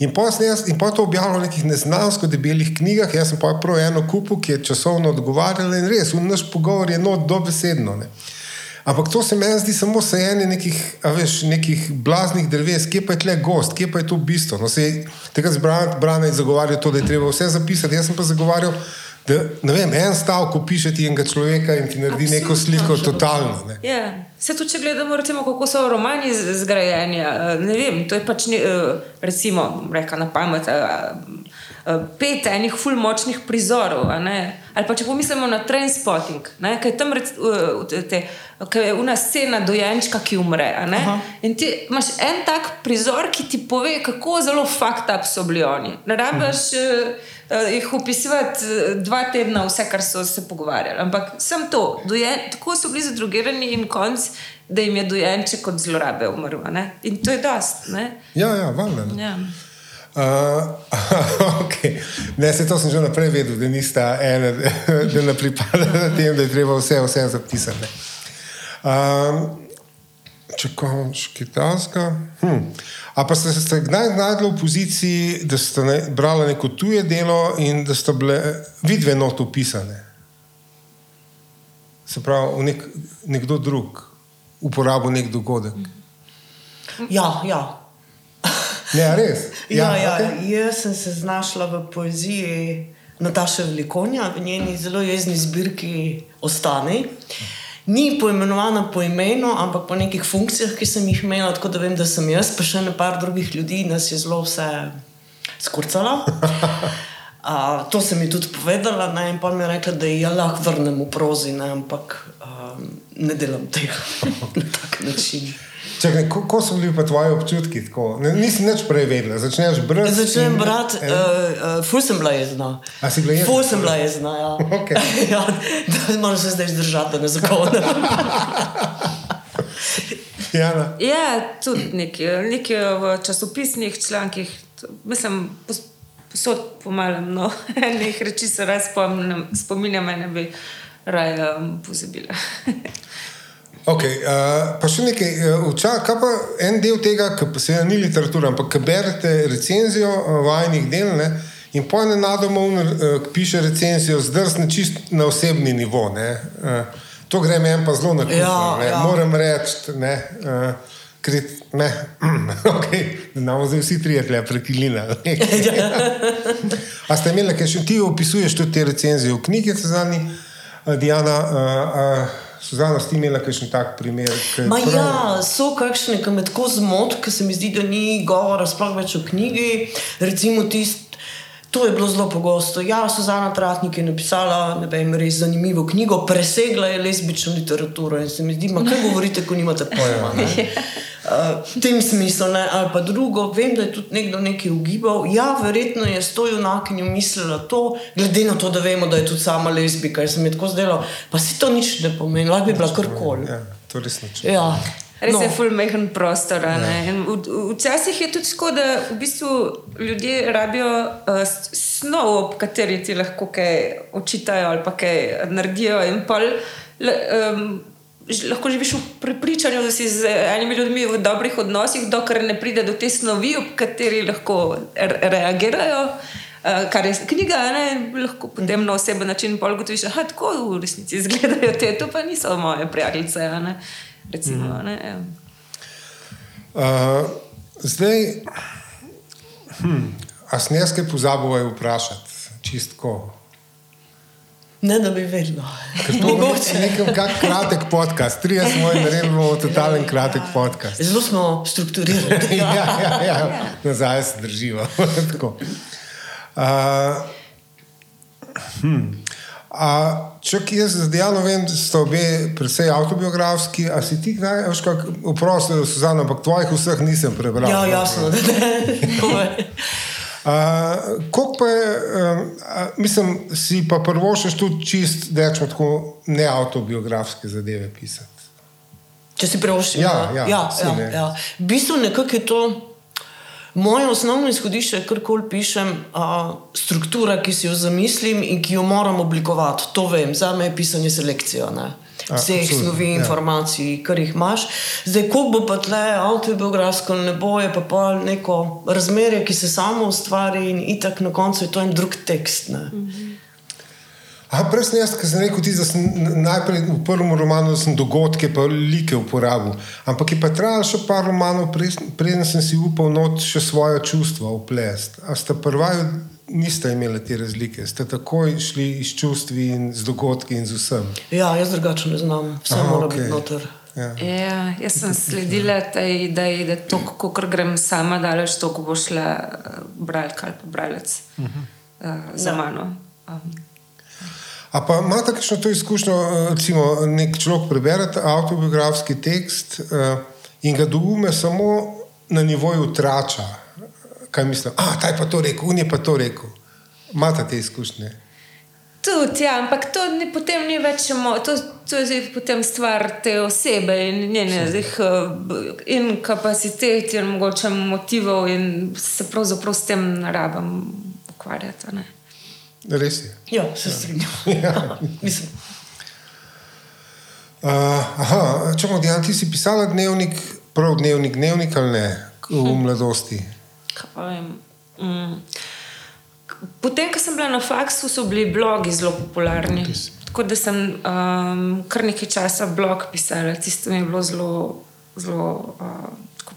In pa sem jaz, in pa to objavljal v nekih neznansko debelih knjigah, jaz sem pa prav eno kupu, ki je časovno odgovarjala in res, v naš pogovor je not dobesedno. Ne. Ampak to se meni zdi samo sajenje nekih, veš, nekih blaznih dreves, kje pa je tle gost, kje pa je to bistvo. No, se, tega zbrane zagovarjajo to, da je treba vse zapisati. Jaz sem pa zagovarjal, da ne vem, en stavek piše ti enega človeka in ti naredi Absolutno. neko sliko totalno. Ne. Ja. Se tudi, če gledamo, recimo, kako so romani zgrajeni, ne vem, to je pač, ne, recimo, reka na pamet, pet enih ful močnih prizorov. a ne. Ali pa če pomislimo na transpotting, kaj tam rec, eh, te, te, kaj je una scena dojenčka, ki umre. a ne. In ti imaš en tak prizor, ki ti pove, kako zelo fucked up so bili oni. Ne rabiš. Uh, jih opisovati eh, dva tedna, vse, kar so se pogovarjali. Ampak sem to, dojen, tako so bili zadrugirani in konc, da jim je dojenček od zlorabe umrl. ne. In to je dost. Ne? Ja, ja, valjda. Ja. <laughs> Uh, okay. Ne, se to sem že naprej vedel, da nista ena, <laughs> da ne pripada tem, da je treba vse, vse zapisati. Um, če konč kitajska. Hm. A pa ste se kdaj znašli v poziciji, da ste ne, brali neko tuje delo in da ste bile vidve not upisane? Se pravi, nek, nekdo drug uporabil nek dogodek. Ja, ja. Ne, a res. <laughs> Ja, ja, okej. Jaz sem se znašla v poeziji Nataše Velikonja, v njeni zelo jezni zbirki Ostani. Ni poimenovana po imenu, ampak po nekih funkcijah, ki sem jih imela, tako da vem, da sem jaz, pa še nekaj drugih ljudi, nas je zelo vse skurcala. <laughs> Uh, to sem ji tudi povedala, ne, in pa mi je rekla, da ji ja lahko vrnem v prozi, ne, ampak um, ne delam tega <laughs> na tak način. Čakaj, ko, ko so bili pa tvoji občutki? Tako? Ne, nisem nič prej vedela. Začneš brati. Začnem in- brati, eh, uh, uh, ful sem bila jezna. A si bila jezna? Ful sem bila jezna, ja. <laughs> Okej. <laughs> ja da moram se zdaj zdržati, da ne zakonem. Jana. ja, tudi nekaj, nekaj v časopisnih člankih, mislim, posod pomalem, no, <laughs> nekaj reči se raz spomnim, spominjam, ne bi raje um, pozabila. <laughs> Okay, uh, pa še nekaj, uh, vča, kaj pa en del tega, ki pa se ni literatura, ampak ki berete recenzijo uh, vajnih del ne, in po enem nadomu uh, piše recenzijo, zdrsne čist na osebni nivo. Ne, uh, to gre meni pa zelo na kup. Ja, ne, ja. Moram reči, ne. Uh, Krit, ne, <clears throat> okay, nam zdaj vsi trije tle prekilina. <laughs> A ste imeli, kaj še ti opisuješ tudi te recenzije v knjigi, Suzani, uh, Diana, uh, uh, Suzana, ste imeli kakšen tak primer? Ma prav- ja, so kakšne, ki me tako zmot, ker se mi zdi, da ni govora sploh več o knjigi. Recimo tist, to je bilo zelo pogosto. Ja, Suzana Tratnik je napisala ne vem, res zanimivo knjigo, presegla je lesbično literaturo in se mi zdi, ma kaj <laughs> govorite, ko nimate pojma. ne? Uh, v tem smislu, ne? ali pa drugo, vem, da je tudi nekdo nekaj ugibal. Ja, verjetno je s to junakinjo mislila to, glede na to, da vemo, da je tudi sama lezbika. Jaz sem ji tako zdela, pa si to nič ne pomeni, lahko bi bila karkoli. Ja, to res nič. Ja. Res no. Je fulmehen prostor. a ne. In v- Včasih je tudi tako, da v bistvu ljudje rabijo uh, snov, ob kateri ti lahko kaj očitajo ali pa kaj naredijo. In pol, um, lahko živiš v prepričanju, da si z enimi ljudmi v dobrih odnosih, dokler ne pride do te snovi, ob kateri lahko re reagirajo. Uh, kar je knjiga, ne, lahko potem na oseben način ugotoviš, da tako v resnici izgledajo te, to pa niso moje prijateljice. ne. Recimo, mm. ne, ja. Uh, zdaj, hm, a sem jaz kaj pozabil vprašati, čistko. Ne, da bi vedno. To bo nekaj kak kratek podcast, 30 smo naredili, bomo totalen kratek podcast. Zelo smo strukturirani. <laughs> ja, ja, ja, nazaj se držijo. <laughs> Tako. uh, hm. A, če jaz z Diano vem, da ste obe precej avtobiografski, a si ti kdaj, veš, kak, oprosti, Suzana, ampak tvojih vseh nisem prebral. Ja, jasno, da ne. <laughs> Uh, Kako pa je, um, a, mislim, si pa prvo še tudi čist, da rečemo tako, neautobiografske zadeve pisati. Če si prevoščil. Ja, ja, ja, ja, ne. ja. V bistvu nekako je to. Moje osnovno izhodišče, kar koli pišem, je struktura, ki si jo zamislim in ki jo moram oblikovati. To vem, za me je pisanje selekcija. Ne? Vseh snovi, ja. informacij, kar jih imaš. Zdaj, ko bo pa tle avtobiografsko, ne bo je pa, pa neko razmerje, ki se samo ustvari in itak na koncu je to en drug tekst. Ne? Aha, prej sem jaz, ki sem rekel, ti, da sem najprej v prvem romanu da sem dogodke, pa like uporabil. Ampak je pa trajalo še par romanov, preden sem si upal not še svoje čustva uplest. A ste prvaju niste imeli te razlike, ste takoj šli iz čustvi in z dogodki in z vsem. Ja, jaz drugače ne znam, vse Aha, mora okej. biti noter. Ja. Ja, jaz sem sledila tej ideji, da to, ko grem sama daleč, to bo šla uh, bralka ali pa bralec uh -huh. uh, za Ja. mano. Um, A pa imate kakšno to izkušnjo, eh, recimo, nek človek prebere avtobiografski tekst uh, in ga doume samo na nivoju trača. Kaj mislim, a ta je pa to rekel, un je pa to rekel. Imate te izkušnje? Tudi, ja, ampak to ni, potem ni več mo, to, to je zdaj potem stvar te osebe in njenih in kapacitet in mogoče motivov in se pravzaprav s tem ne rabim ukvarjati. Ne? Res je. Ja, se strinjam. <laughs> Ja. <laughs> Mislim, Uh, aha, če bomo dejansko, ti si pisala dnevnik, prav dnevnik, dnevnik ali ne, v mladosti. Pa vem, mm. Potem, ko sem bila na faksu, so bili blogi zelo popularni. Tako da sem um, kar nekaj časa blog pisala, tisto mi je bilo zelo, zelo uh, tako,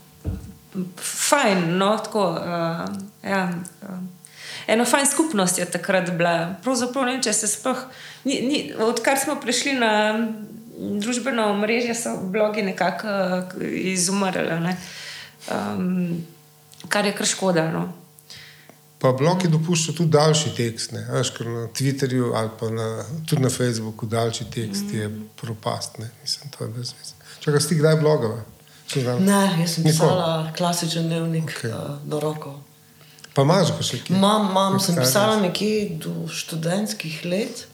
fajn. No, tako, uh, ja, uh, eno fajn skupnost je takrat bila. Pravzaprav ne vem, če se sploh. ni- ni- Odkar smo prišli na družbeno omrežje, so blogi nekako uh, izumrli. Ne? Um, kar je kar škoda. No. Pa bloki dopuščajo tudi daljši tekst. Ne? Veš, ker na Twitterju ali pa na, tudi na Facebooku daljši tekst je propast. Ne? Mislim, to je brez veze. Čakaj, si ti kdaj kdaj- ne, jaz sem Nikoli. pisala klasičen dnevnik okay. uh, do roko. Pa imaš kje? Imam, imam, sem pisala nekje do študentskih let.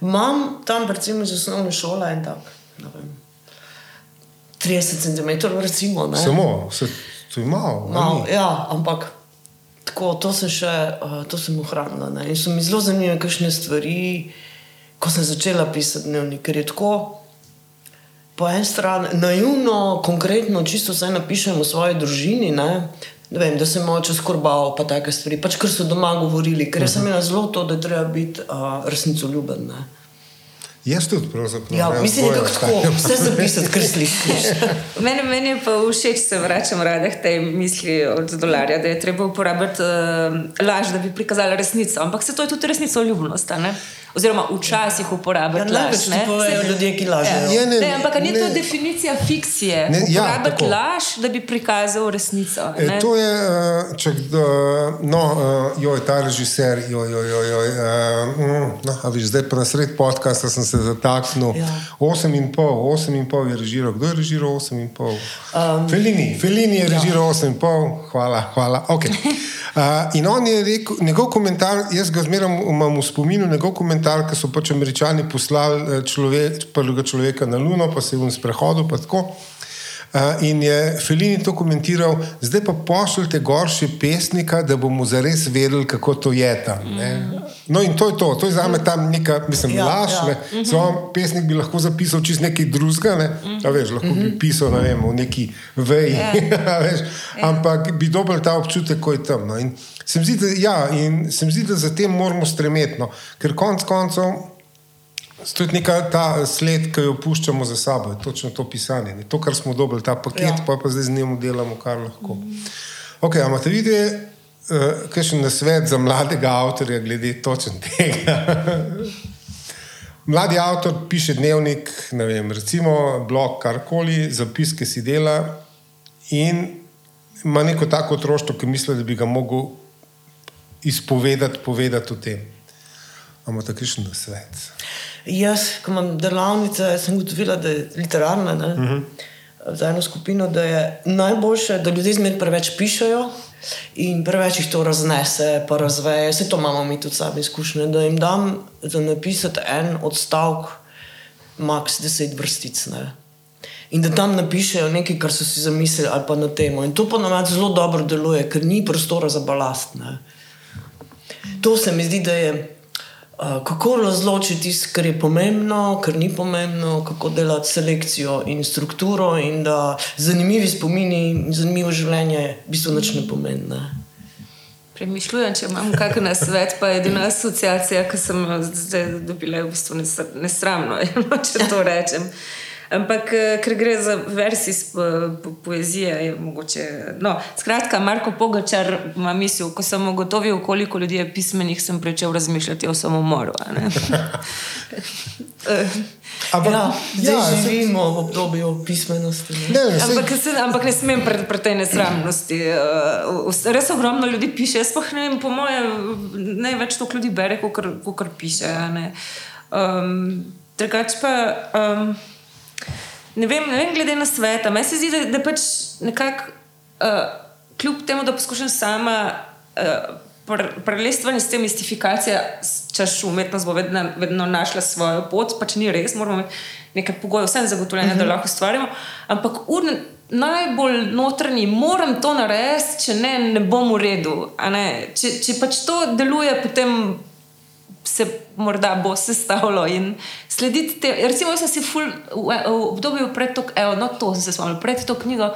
Imam tam, recimo, iz osnovne šole en tak, ne vem, 30 cm, recimo. Ne? Samo, se, to je malo. a Mal, ni? ja, ampak tako, to sem še uh, to sem ohranila. Ne? In so mi zelo zanimive kakšne stvari, ko sem začela pisati dnevnik, ker je tako. Po eni strani naivno, konkretno, čisto vse napišem o svoji družini. Ne? Ne vem, da sem oče skorbal, pa take stvari, pač kar so doma govorili, ker jaz sem imela zelo to, da treba biti uh, resnicoljuben. ne. Jaz tudi pravzaprav. Ja, mislim, da oboje je tako, ostajam. vse zapisati, kar slišiš. <laughs> Meni, meni je pa všeč, se vračam rada k tej misli od dolarja, da je treba uporabiti uh, laž, da bi prikazala resnico. Ampak se to je tudi resnica ljubnost. Oziroma, včasih Ja, uporabiti največ laž. ne. povejo Se- ljudje, ki lažejo. Ja, ne, Ne, ampak a ni to ne. definicija fikcije? Ne, ja, laž, da bi prikazal resnico. E, ne. to je, uh, če kdo, no, uh, joj, ta režiser, joj, joj, joj, joj, uh, mm, no, a viš, zdaj pa na sred podcasta sem se zataknil. Ja. Osem in pol, osem in pol je režiral. Kdo je režiral osem in pol? Um, Felini, Felini je režiral ja. osem in pol, hvala, hvala. Okay. <laughs> Uh, in on je rekel, njegov komentar, jaz ga zmeraj imam v spominu, njegov komentar, ki so pač američani poslali eh, človek, prvega človeka na Luno, pa se je v sprehodu, pa tako. Uh, in je Felini to komentiral, zdaj pa pošljite gor še pesnika, da bomo zares vedeli, kako to je tam. Ne? No, in to je to, to je za me tam neka, mislim, Ja, ja, laž. ja. Ja. Samo pesnik bi lahko zapisal čist nekaj drugega, ne? A veš, lahko bi pisal ne vem, v neki veji, <laughs> a veš, ampak bi dobil ta občutek, ko je tam. No? In se mi zdi, da, ja, in se mi zdi, da za tem moramo stremeti, no? ker konec koncev. Je neka ta sled, ki jo puščamo za sabo, je točno to pisanje. Ne? To, kar smo dobili, ta paket, Ja. pa, pa zdaj z njim delamo, kar lahko. Okay, Amate vidite, uh, kaj še na svet za mladega avtorja, glede točno tega? <laughs> Mladi avtor piše dnevnik, ne vem, recimo blog, karkoli, zapiske si dela in ima neko tako otroštvo, ki misli, da bi ga mogel izpovedati, povedati o tem. Imamo tako še na svet. Jaz, ko imam delavnice, sem ugotovila, da je literarna uh -huh. za eno skupino, da je najboljše, da ljudje zmeraj preveč pišajo in preveč jih to raznese, pa razveje. Vse to imamo mi tudi sami izkušnje, da jim dam za napisati en odstavek, max deset vrstic. Ne. In da tam napišejo nekaj, kar so si zamislili, ali pa na temo. In to pa nam zelo dobro deluje, ker ni prostora za balast. Ne. To se mi zdi, da je uh, kako razločiti tisto, kar je pomembno, kar ni pomembno, kako delati selekcijo in strukturo, in da zanimivi spomini in zanimivo življenje v bistvu nič ne pomeni. Ne. Premišljujem, če imam kakšen nasvet, pa je edina asociacija, ki sem jo zdaj dobila, je v bistvu nes- nesramno, no, <laughs> če to rečem. Ampak, eh, ker gre za versi iz po, po, poezije, je mogoče. No, skratka, Marko Pogačar ima misel, ko sem ugotovil, koliko ljudi je pismenih, sem začel razmišljati o samomoru. a ne. <laughs> Eh, Ampak, Ja, zdaj ja, živimo v obdobju pismenosti. Ne? Ne, Ampak, se, ampak ne smem pri, pri tej nesramnosti. Uh, res ogromno ljudi piše. Jaz pa ne vem, po mojem, največ to ljudi bere, kot kar piše. a ne. Um, Drugač pa. Um, ne, vem, ne vem, glede na svet. Meni se zdi, da, da pač nekako, uh, kljub temu, da poskušam sama. Uh, Prelestvanje s tem mistifikacija, češ umetnost bo vedno, vedno našla svojo pot, pač ni res, moramo imeti nekaj pogojev, vsem zagotovljene, uh -huh. da lahko ustvarjamo. Ampak ur, najbolj notranji, moram to narediti, če ne, ne bom v redu. Če, če pač to deluje, potem se morda bo sestavilo in slediti te. Recimo, jaz sem si ful, v, v obdobju pred to, evo, no to sem se spomnil, pred to knjigo.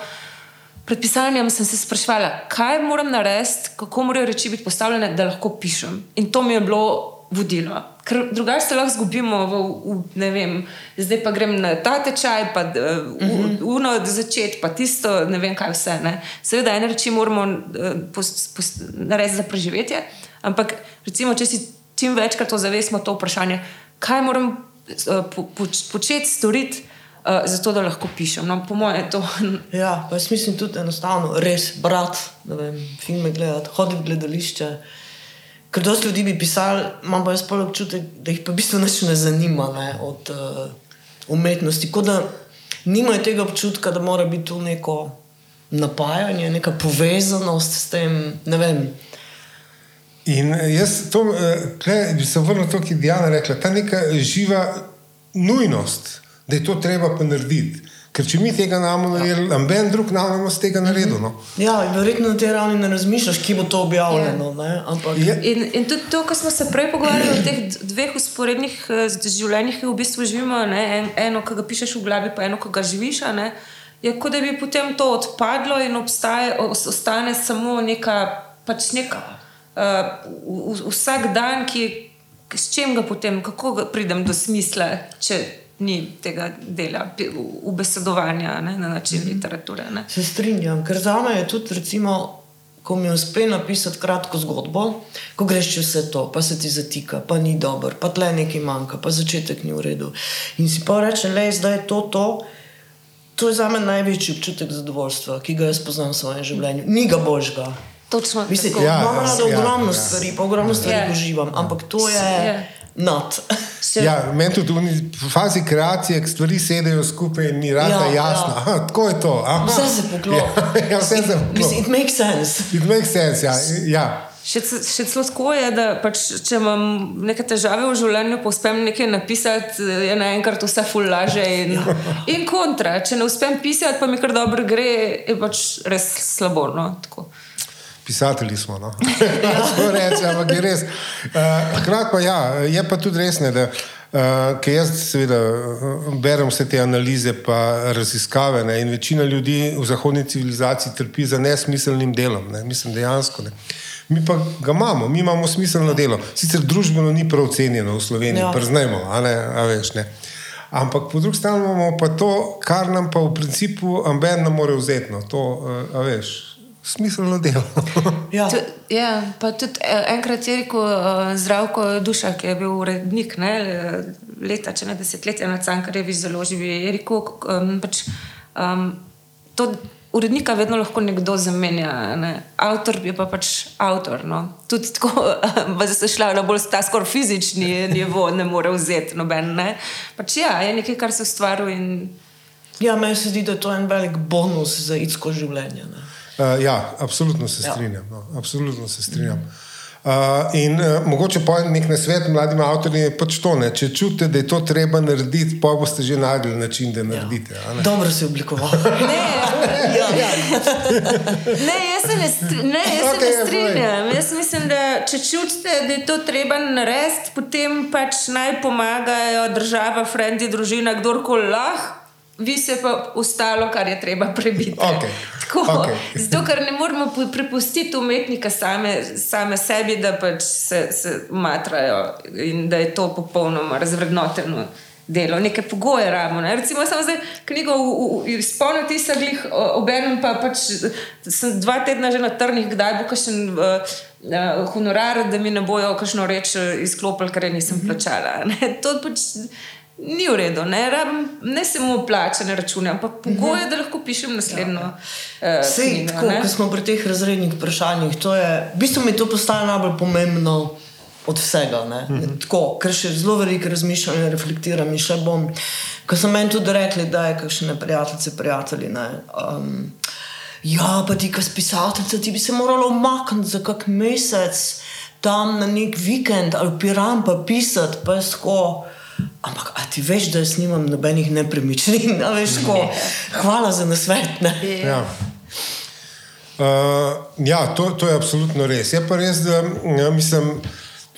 Pred pisanjem sem se sprašvala, kaj moram narediti, kako morajo reči biti postavljene, da lahko pišem. In to mi je bilo vodilo. Ker drugače se lahko zgubimo, v, v, ne vem, zdaj pa grem na ta tečaj, pa uh, uno od začetka, pa tisto, ne vem kaj vse. Ne. Seveda, ene reči moramo uh, pos, pos, narediti za preživetje, ampak recimo, če si čim večkrat ozavestimo to vprašanje, kaj moram uh, po, po, početi, storiti. Uh, zato, da lahko pišem. No, po mojem, je to <laughs> Ja, jaz mislim tudi enostavno, res brati, ne vem, filme gledati, hoditi v gledališče. Ker dosti ljudi bi pisali, imam pa jaz pa občutek, da jih pa v bistvu nič ne zanima ne, od uh, umetnosti. Kot da nimajo tega občutka, da mora biti tu neko napajanje, neka povezanost s tem. Ne vem. In jaz to, eh, tle bi se vrnil to, ki je Diana rekla, ta neka živa nujnost, da je to treba pa narediti. Ker če mi tega ne bomo naredili, noben drug ne bo z tega naredil. No. Ja, in verjetno na tej ravni ne razmišljaš, kje bo to objavljeno. Ne, ampak, Je, In, in tudi to, ko smo se prej pogovarjali o teh dveh usporednih eh, življenjih, ki v bistvu živimo, ne, en, eno, ki ga pišeš v glavi, pa eno, ki ga živiš, a ne, je kot da bi potem to odpadlo in obstaje, os- ostane samo neka, pač neka uh, vsak dan, ki, s čim ga potem, kako ga pridem do smisla, če ni tega dela, ubesedovanja ne, na način literature. Ne. Se strinjam, ker za me je tudi, recimo, ko mi uspe napisati kratko zgodbo, ko greš čez vse to, pa se ti zatika, pa ni dobro, pa tle nekaj manjka, pa začetek ni v redu. In si pa reče, le zdaj je to, to. To je za me največji občutek zadovoljstva, ki ga jaz poznam v svojem življenju. Ni ga božga. Točno Mislim, tako. Ja, imam ja, rada ja, ogromno ja. stvari, pa ogromno stvari Ja. uživam, ampak to je Ja. Še- ja, meni tudi v fazi kreacije, stvari sedejo skupaj in ni rada Ja, ja, jasno. ja. Aha, tako je to. Aha. Vse se poklopi. Ja, <laughs> ja, vse se Mislim, poklopi. it makes sense. It makes sense, ja. ja. Še, še celo tako je, da pač, če imam neke težave v življenju, pa uspem nekaj napisati, je naenkrat vse fulaže in, in kontra. Če ne uspem pisati, pa mi kar dobro gre, je pač res slabo. No? Tako. Pisatelji smo. No? <laughs> Tako reče, ampak je res. Uh, Hkrati pa ja, je pa tudi res, ne, da uh, ker jaz seveda uh, berem vse te analize pa raziskave ne, in večina ljudi v zahodni civilizaciji trpi za nesmiselnim delom. Ne, mislim dejansko. Ne. Mi pa ga imamo, mi imamo smiselno delo. Sicer družbeno ni prav cenjeno v Sloveniji, Ja. prznemo, a ne, a veš ne. Ampak po drugi strani imamo pa to, kar nam pa v principu amben ne more vzeti. No, to, uh, a veš, smiselno delo. Ja. Tu, ja, pa tudi eh, enkrat je rekel uh, zdravko duša, ki je bil urednik ne, leta, če ne desetletja na Cankarjevi zelo živi. Je rekel, um, pač, um, to urednika vedno lahko nekdo zamenja. Ne. Avtor je pa pač avtor. No. Tudi tako, <laughs> da se šla na bolj ta skoraj fizični nivo, ne more vzeti noben. Ne. Pač ja, je nekaj, kar se ustvari in Ja, meni se zdi, da je to en velik bonus za idsko življenje. Ne? Uh, ja, absolutno se strinjam. No, absolutno se strinjam. Uh, in uh, mogoče pa nek nasvet mladim avtorjem je pač to, ne, če čutite, da je to treba narediti, pa boste že najdli način, da naredite. a ne. Dobro si oblikoval. <laughs> Ne, ja, ja. Ne, jaz se ne, str ne, jaz okay, se ja, ne strinjam. Jaz mislim, da če čutite, da je to treba narediti, potem pač naj pomagajo država, frendi, družina, kdorkoli lahko. Vi se pa ostalo, kar je treba prebiti. Okej, Tako, okej. Zato, ker ne moramo pu- prepustiti umetnika same, same sebi, da pač se, se matrajo in da je to popolnoma razvrednoteno delo. Neke pogoje rabimo. Ne? Recimo, samo zdaj knjigo spomniti se glih, obenem pa pač sem dva tedna že na trnih, kdaj bo kakšen. Uh, Uh, honorar, da mi ne bojo kakšno reč eh, izklopili, ker je nisem plačala. Ne? To pač ni v redu. Ne, Rabim ne samo plačane račune, ampak pogoje, da lahko pišem naslednjo uh, Sej, knjigo. tako, ne. ko smo pri teh razrednih vprašanjih, to je, v bistvu mi to postaje najbolj pomembno od vsega. Mm -hmm. tako, ker še zelo veliko razmišljam in reflektiram in še bom. Ko so meni tudi rekli, da je kakšne prijateljice, prijatelji. Ne, um, ja, pa ti, kot pisateljica, ti bi se morala umakniti za kak mesec tam na nek vikend ali piram pa pisati, pa je tako. Ampak, a ti veš, da jaz nimam nobenih nepremičnin, a veš, tako. Hvala za nasvet. Ne? Ja. Uh, ja, to, to je absolutno res. Je pa res, da ja, mislim,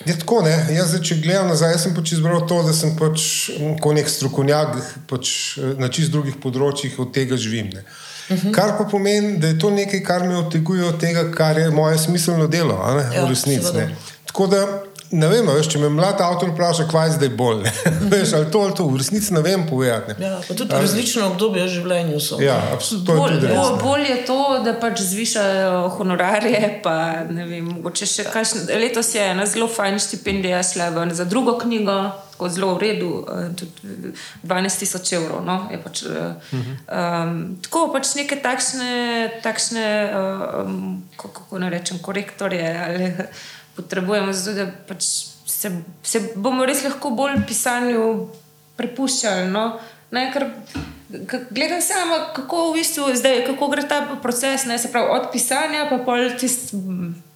je tako. Ne? Jaz, zdaj, če gledam nazaj, jaz sem pač izbral to, da sem pač kot nek strokovnjak pač, eh, na čist drugih področjih od tega živim. Ne? Uh -huh. Kar pa pomeni, da je to nekaj, kar me odteguje od tega, kar je moje smiselno delo, a ne, Ja, v resnici. Tako da ne vem, a veš, če me mlad avtor vpraša, kaj je zdaj bolj. ne. <laughs> Veš, ali to ali to, v resnici ne vem povedati. ne. Ja, pa tudi različne obdobja v življenju so. Ja, absolutno. To je Bolj, bolj, ne. bolj je to, da pač zvišajo honorarje. Pa, ne vem, mogoče še kakšen, letos je ena zelo fajna štipendija šla ven za drugo knjigo, tako zelo v redu, eh, tudi 12 tisoč evrov. No, je pač, uh -huh. um, tako pač neke takšne, takšne um, kako, kako naj rečem, korektorje ali potrebujemo, zato da pač se, se bomo res lahko bolj pisanju prepuščali. No? Ne, ker, gledam samo, kako, v bistvu, zdaj, kako gre ta proces, ne, se pravi, od pisanja, pa pol tist,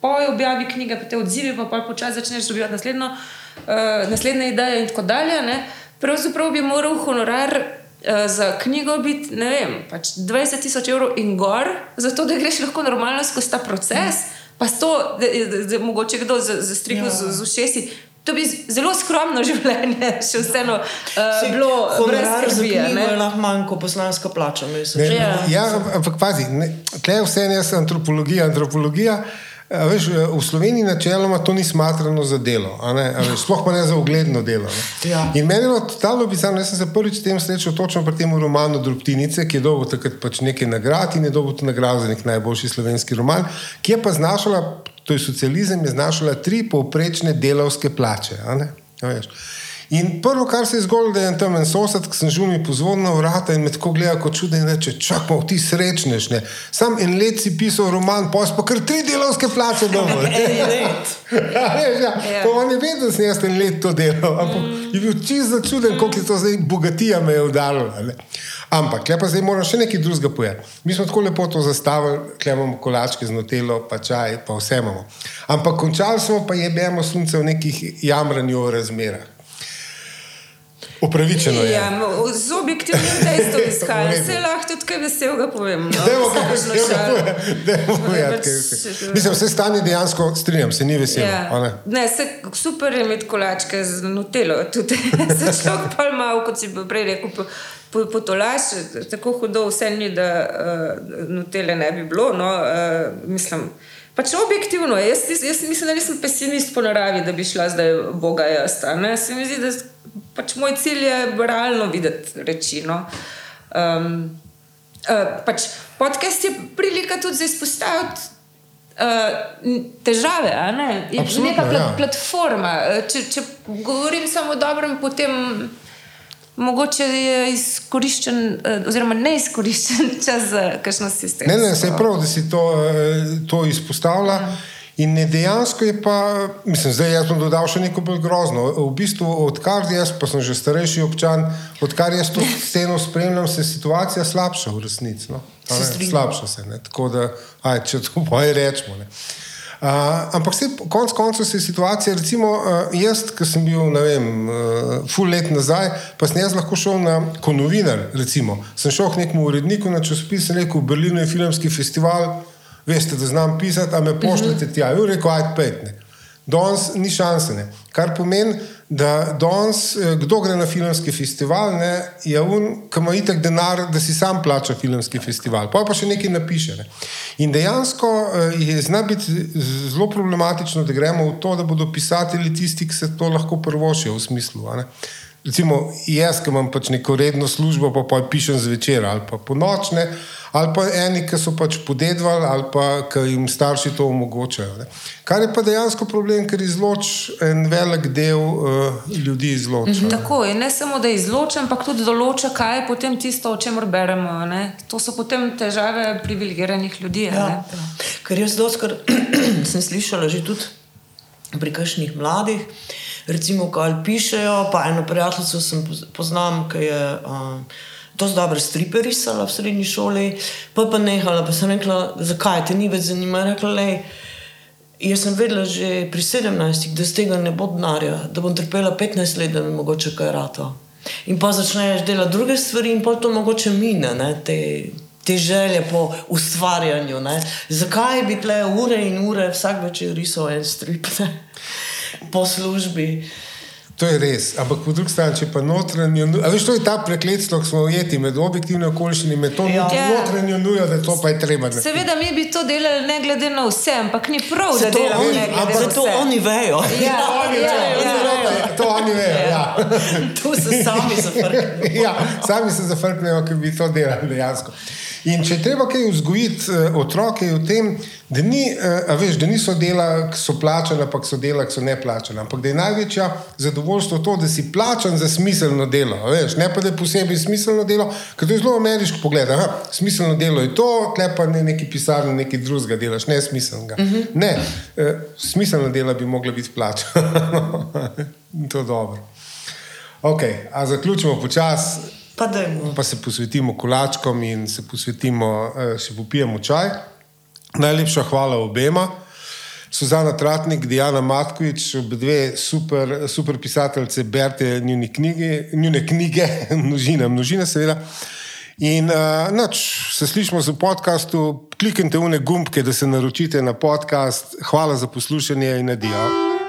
po objavi knjige, pa te odzivi, pa pol počasi začneš dobivati naslednjo, uh, naslednje ideje in tako dalje. Ne. Pravzaprav bi moral honorar uh, za knjigo biti, ne vem, pač 20 tisoč evrov in gor, zato da greš lahko normalno skozi ta proces, pa s to, da, da mogoče kdo zastrigel Ja. z, z ušesi. To bi zelo skromno <laughs> življenje, še vseeno uh, bilo brez Honorar skrbi. a knjigo ne. je lahko manj kot poslanska plača. Mislim. Ne, Ja. ja, ampak pazi, tle je vse jaz antropologija. Antropologija, a veš, v Sloveniji načeloma to ni smatrano za delo, a ne, a veš, sploh pa ne za ugledno delo. Ne. Ja. In meni je totalno bizarno, jaz sem se prvič s tem srečal točno pri tem romanu Drobtinice, ki je dobil takrat pač nekaj nagrad in je dobil to nagrado za nek najboljši slovenski roman, ki je pa znašala, to je socializem, je znašala tri povprečne delavske plače. a ne, a veš. In prvo, kar se je zgodilo, da je tam en sosed, ki sem že mi pozvonil na vrata in me tako gleda kot čuden in reče: Čakaj, ti srečneš. Ne? Sam en let si pisal roman, si pa kar tri delovske plače doma. <laughs> En let. <laughs> Ja, ja. Ja. Pa on je vedel, da sem jaz en let to delal, ampak mm. je bil čist začuden, koliko je to zdaj bogatija me je udarila. ne. Ampak, le pa zdaj moram še nekaj drugega povedati. Mi smo tako lepo to zastavili, kle imamo kolačke z notelo, pa čaj, pa vse imamo. Ampak končali smo pa jebemo sunce v nekih jamranju o razmerah. Upravičeno je. Ja, z objektivnim dejstvom izhaja. <laughs> V redu. Vse lahko tudi kaj veselega povem. No? Povedati, kaj je vse. Mislim, vse stanje dejansko strinjam, se ni veselo. Ja. ne? Ne, se, super je imeti kolačke z nutelo. Tudi <laughs> se človek pa malo, kot si prej rekel, po, po, potolaš, tako hudo vse ni, da uh, nutele ne bi bilo. No, uh, mislim, pač objektivno je. Jaz, jaz, jaz mislim, da nisem pesimist po naravi, da bi šla zdaj Boga jaz. Se mi zdi, da pač moj cilj je realno videti reči. No. Um, uh, pač podcast je prilika tudi za izpostaviti uh, težave. a Ne? Je Absolutno, neka plat, ja. platforma. Eh, Če, če govorim samo o dobrem, potem mogoče je izkoriščen, eh, oziroma neizkoriščen <laughs> čas za kakšno sistemsko. Ne, ne, se je prav, da si to, eh, to izpostavlja. In ne, dejansko je pa, mislim, zdaj jaz bom dodal še nekaj bolj grozno. V bistvu, odkar jaz, pa sem že starejši občan, odkar jaz to <laughs> sceno spremljam, se situacija slabša v resnici. No? Se. Slabša se. Ne? Tako da, aj, če to <laughs> boje rečemo. Ne? Uh, ampak se, konec koncev se je situacija, recimo uh, jaz, ki sem bil, ne vem, uh, full let nazaj, pa sem jaz lahko šel na konovinar, recimo. Sem šel k nekemu uredniku na časopis in rekel, v Berlinu je filmski festival, veste, da znam pisati, a me pošljete tja. Je rekel, ajde, petne. danes ni šanse. Ne. Kar pomeni, da danes, eh, kdo gre na filmski festival, ne, je un, ki ima itek denar, da si sam plača filmski festival, pa pa še nekaj napiše. Ne. In dejansko eh, je zna biti zelo problematično, da gremo v to, da bodo pisatelji tisti, ki se to lahko prvošijo v smislu. ne. Recimo, jaz, ki imam pač neko redno službo, pa pa pišem zvečer ali pa po nočne, ali pa eni, ki so pač podedvali ali pa ki jim starši to omogočajo. Ne. Kar je pa dejansko problem, ker izloč en velik del uh, ljudi izloča. Mhm. Tako je, ne samo da izloča, ampak tudi določa, kaj je potem tisto, o čemer beremo. Ne? To so potem težave privilegiranih ljudi. Ja, ne. ja. Ker jaz doskrat <clears throat> sem slišala že tudi pri kakšnih mladih, recimo, kaj pišejo. Pa eno prijateljico sem poz- poznam, ki je um, dosti dobro stripe risala v srednji šoli, pa pa nehala. Pa sem rekla, zakaj te ni več zanima. Rekla, lej, Jaz sem vedela že pri 17, da z tega ne bo denarja, da bom trpela 15 let, da mi mogoče kaj rata. In pa začneš delati druge stvari, in pa to mogoče mine, ne, te, te želje po ustvarjanju. Ne. Zakaj bi tle ure in ure vsak večer risal en strip ne, po službi? To je res, ampak po drugi strani, če pa notranjo, nu- a veš, to je ta prekletstvo, ki smo ujeti med objektivne okoliščine, med to Ja. ja. notranjo nujo, da to pa je treba. narediti. Seveda, mi bi to delali ne glede na vse, ampak ni prav, da Zato delamo oni, ne glede na zato vse. oni vejo. Ja, Oni ja, vejo, ja, oni ja. vejo, To oni vejo. Ja. Tu se sami zafrknejo. <laughs> ja, sami se zafrknejo, ki bi to delali dejansko. In če je treba kaj vzgojiti uh, otroke je v tem, da, ni, a veš, da niso dela, ki so plačana, ampak so dela, ki so ne plačana. Ampak da je največja zadovoljstvo to, da si plačan za smiselno delo. Veš, ne pa da je posebej smiselno delo, ker to je zelo ameriško pogled. Aha, smiselno delo je to, tle pa ne neki pisarni, nekaj drugega delaš, ne smiselnega. Uh -huh. Ne, uh, smiselna dela bi mogla biti plačana. <laughs> To je dobro. Ok, a zaključimo počasi Pa dajmo. pa se posvetimo kolačkom in se posvetimo, eh, še popijemo čaj. Najlepša hvala obema. Suzana Tratnik, Diana Matkovič, obe super, super pisateljice, berite njune knjige, njune knjige <laughs> množina, množina seveda. In uh, noč, se slišimo v podkastu, kliknite v ne gumbke, da se naročite na podcast. Hvala za poslušanje in adijo.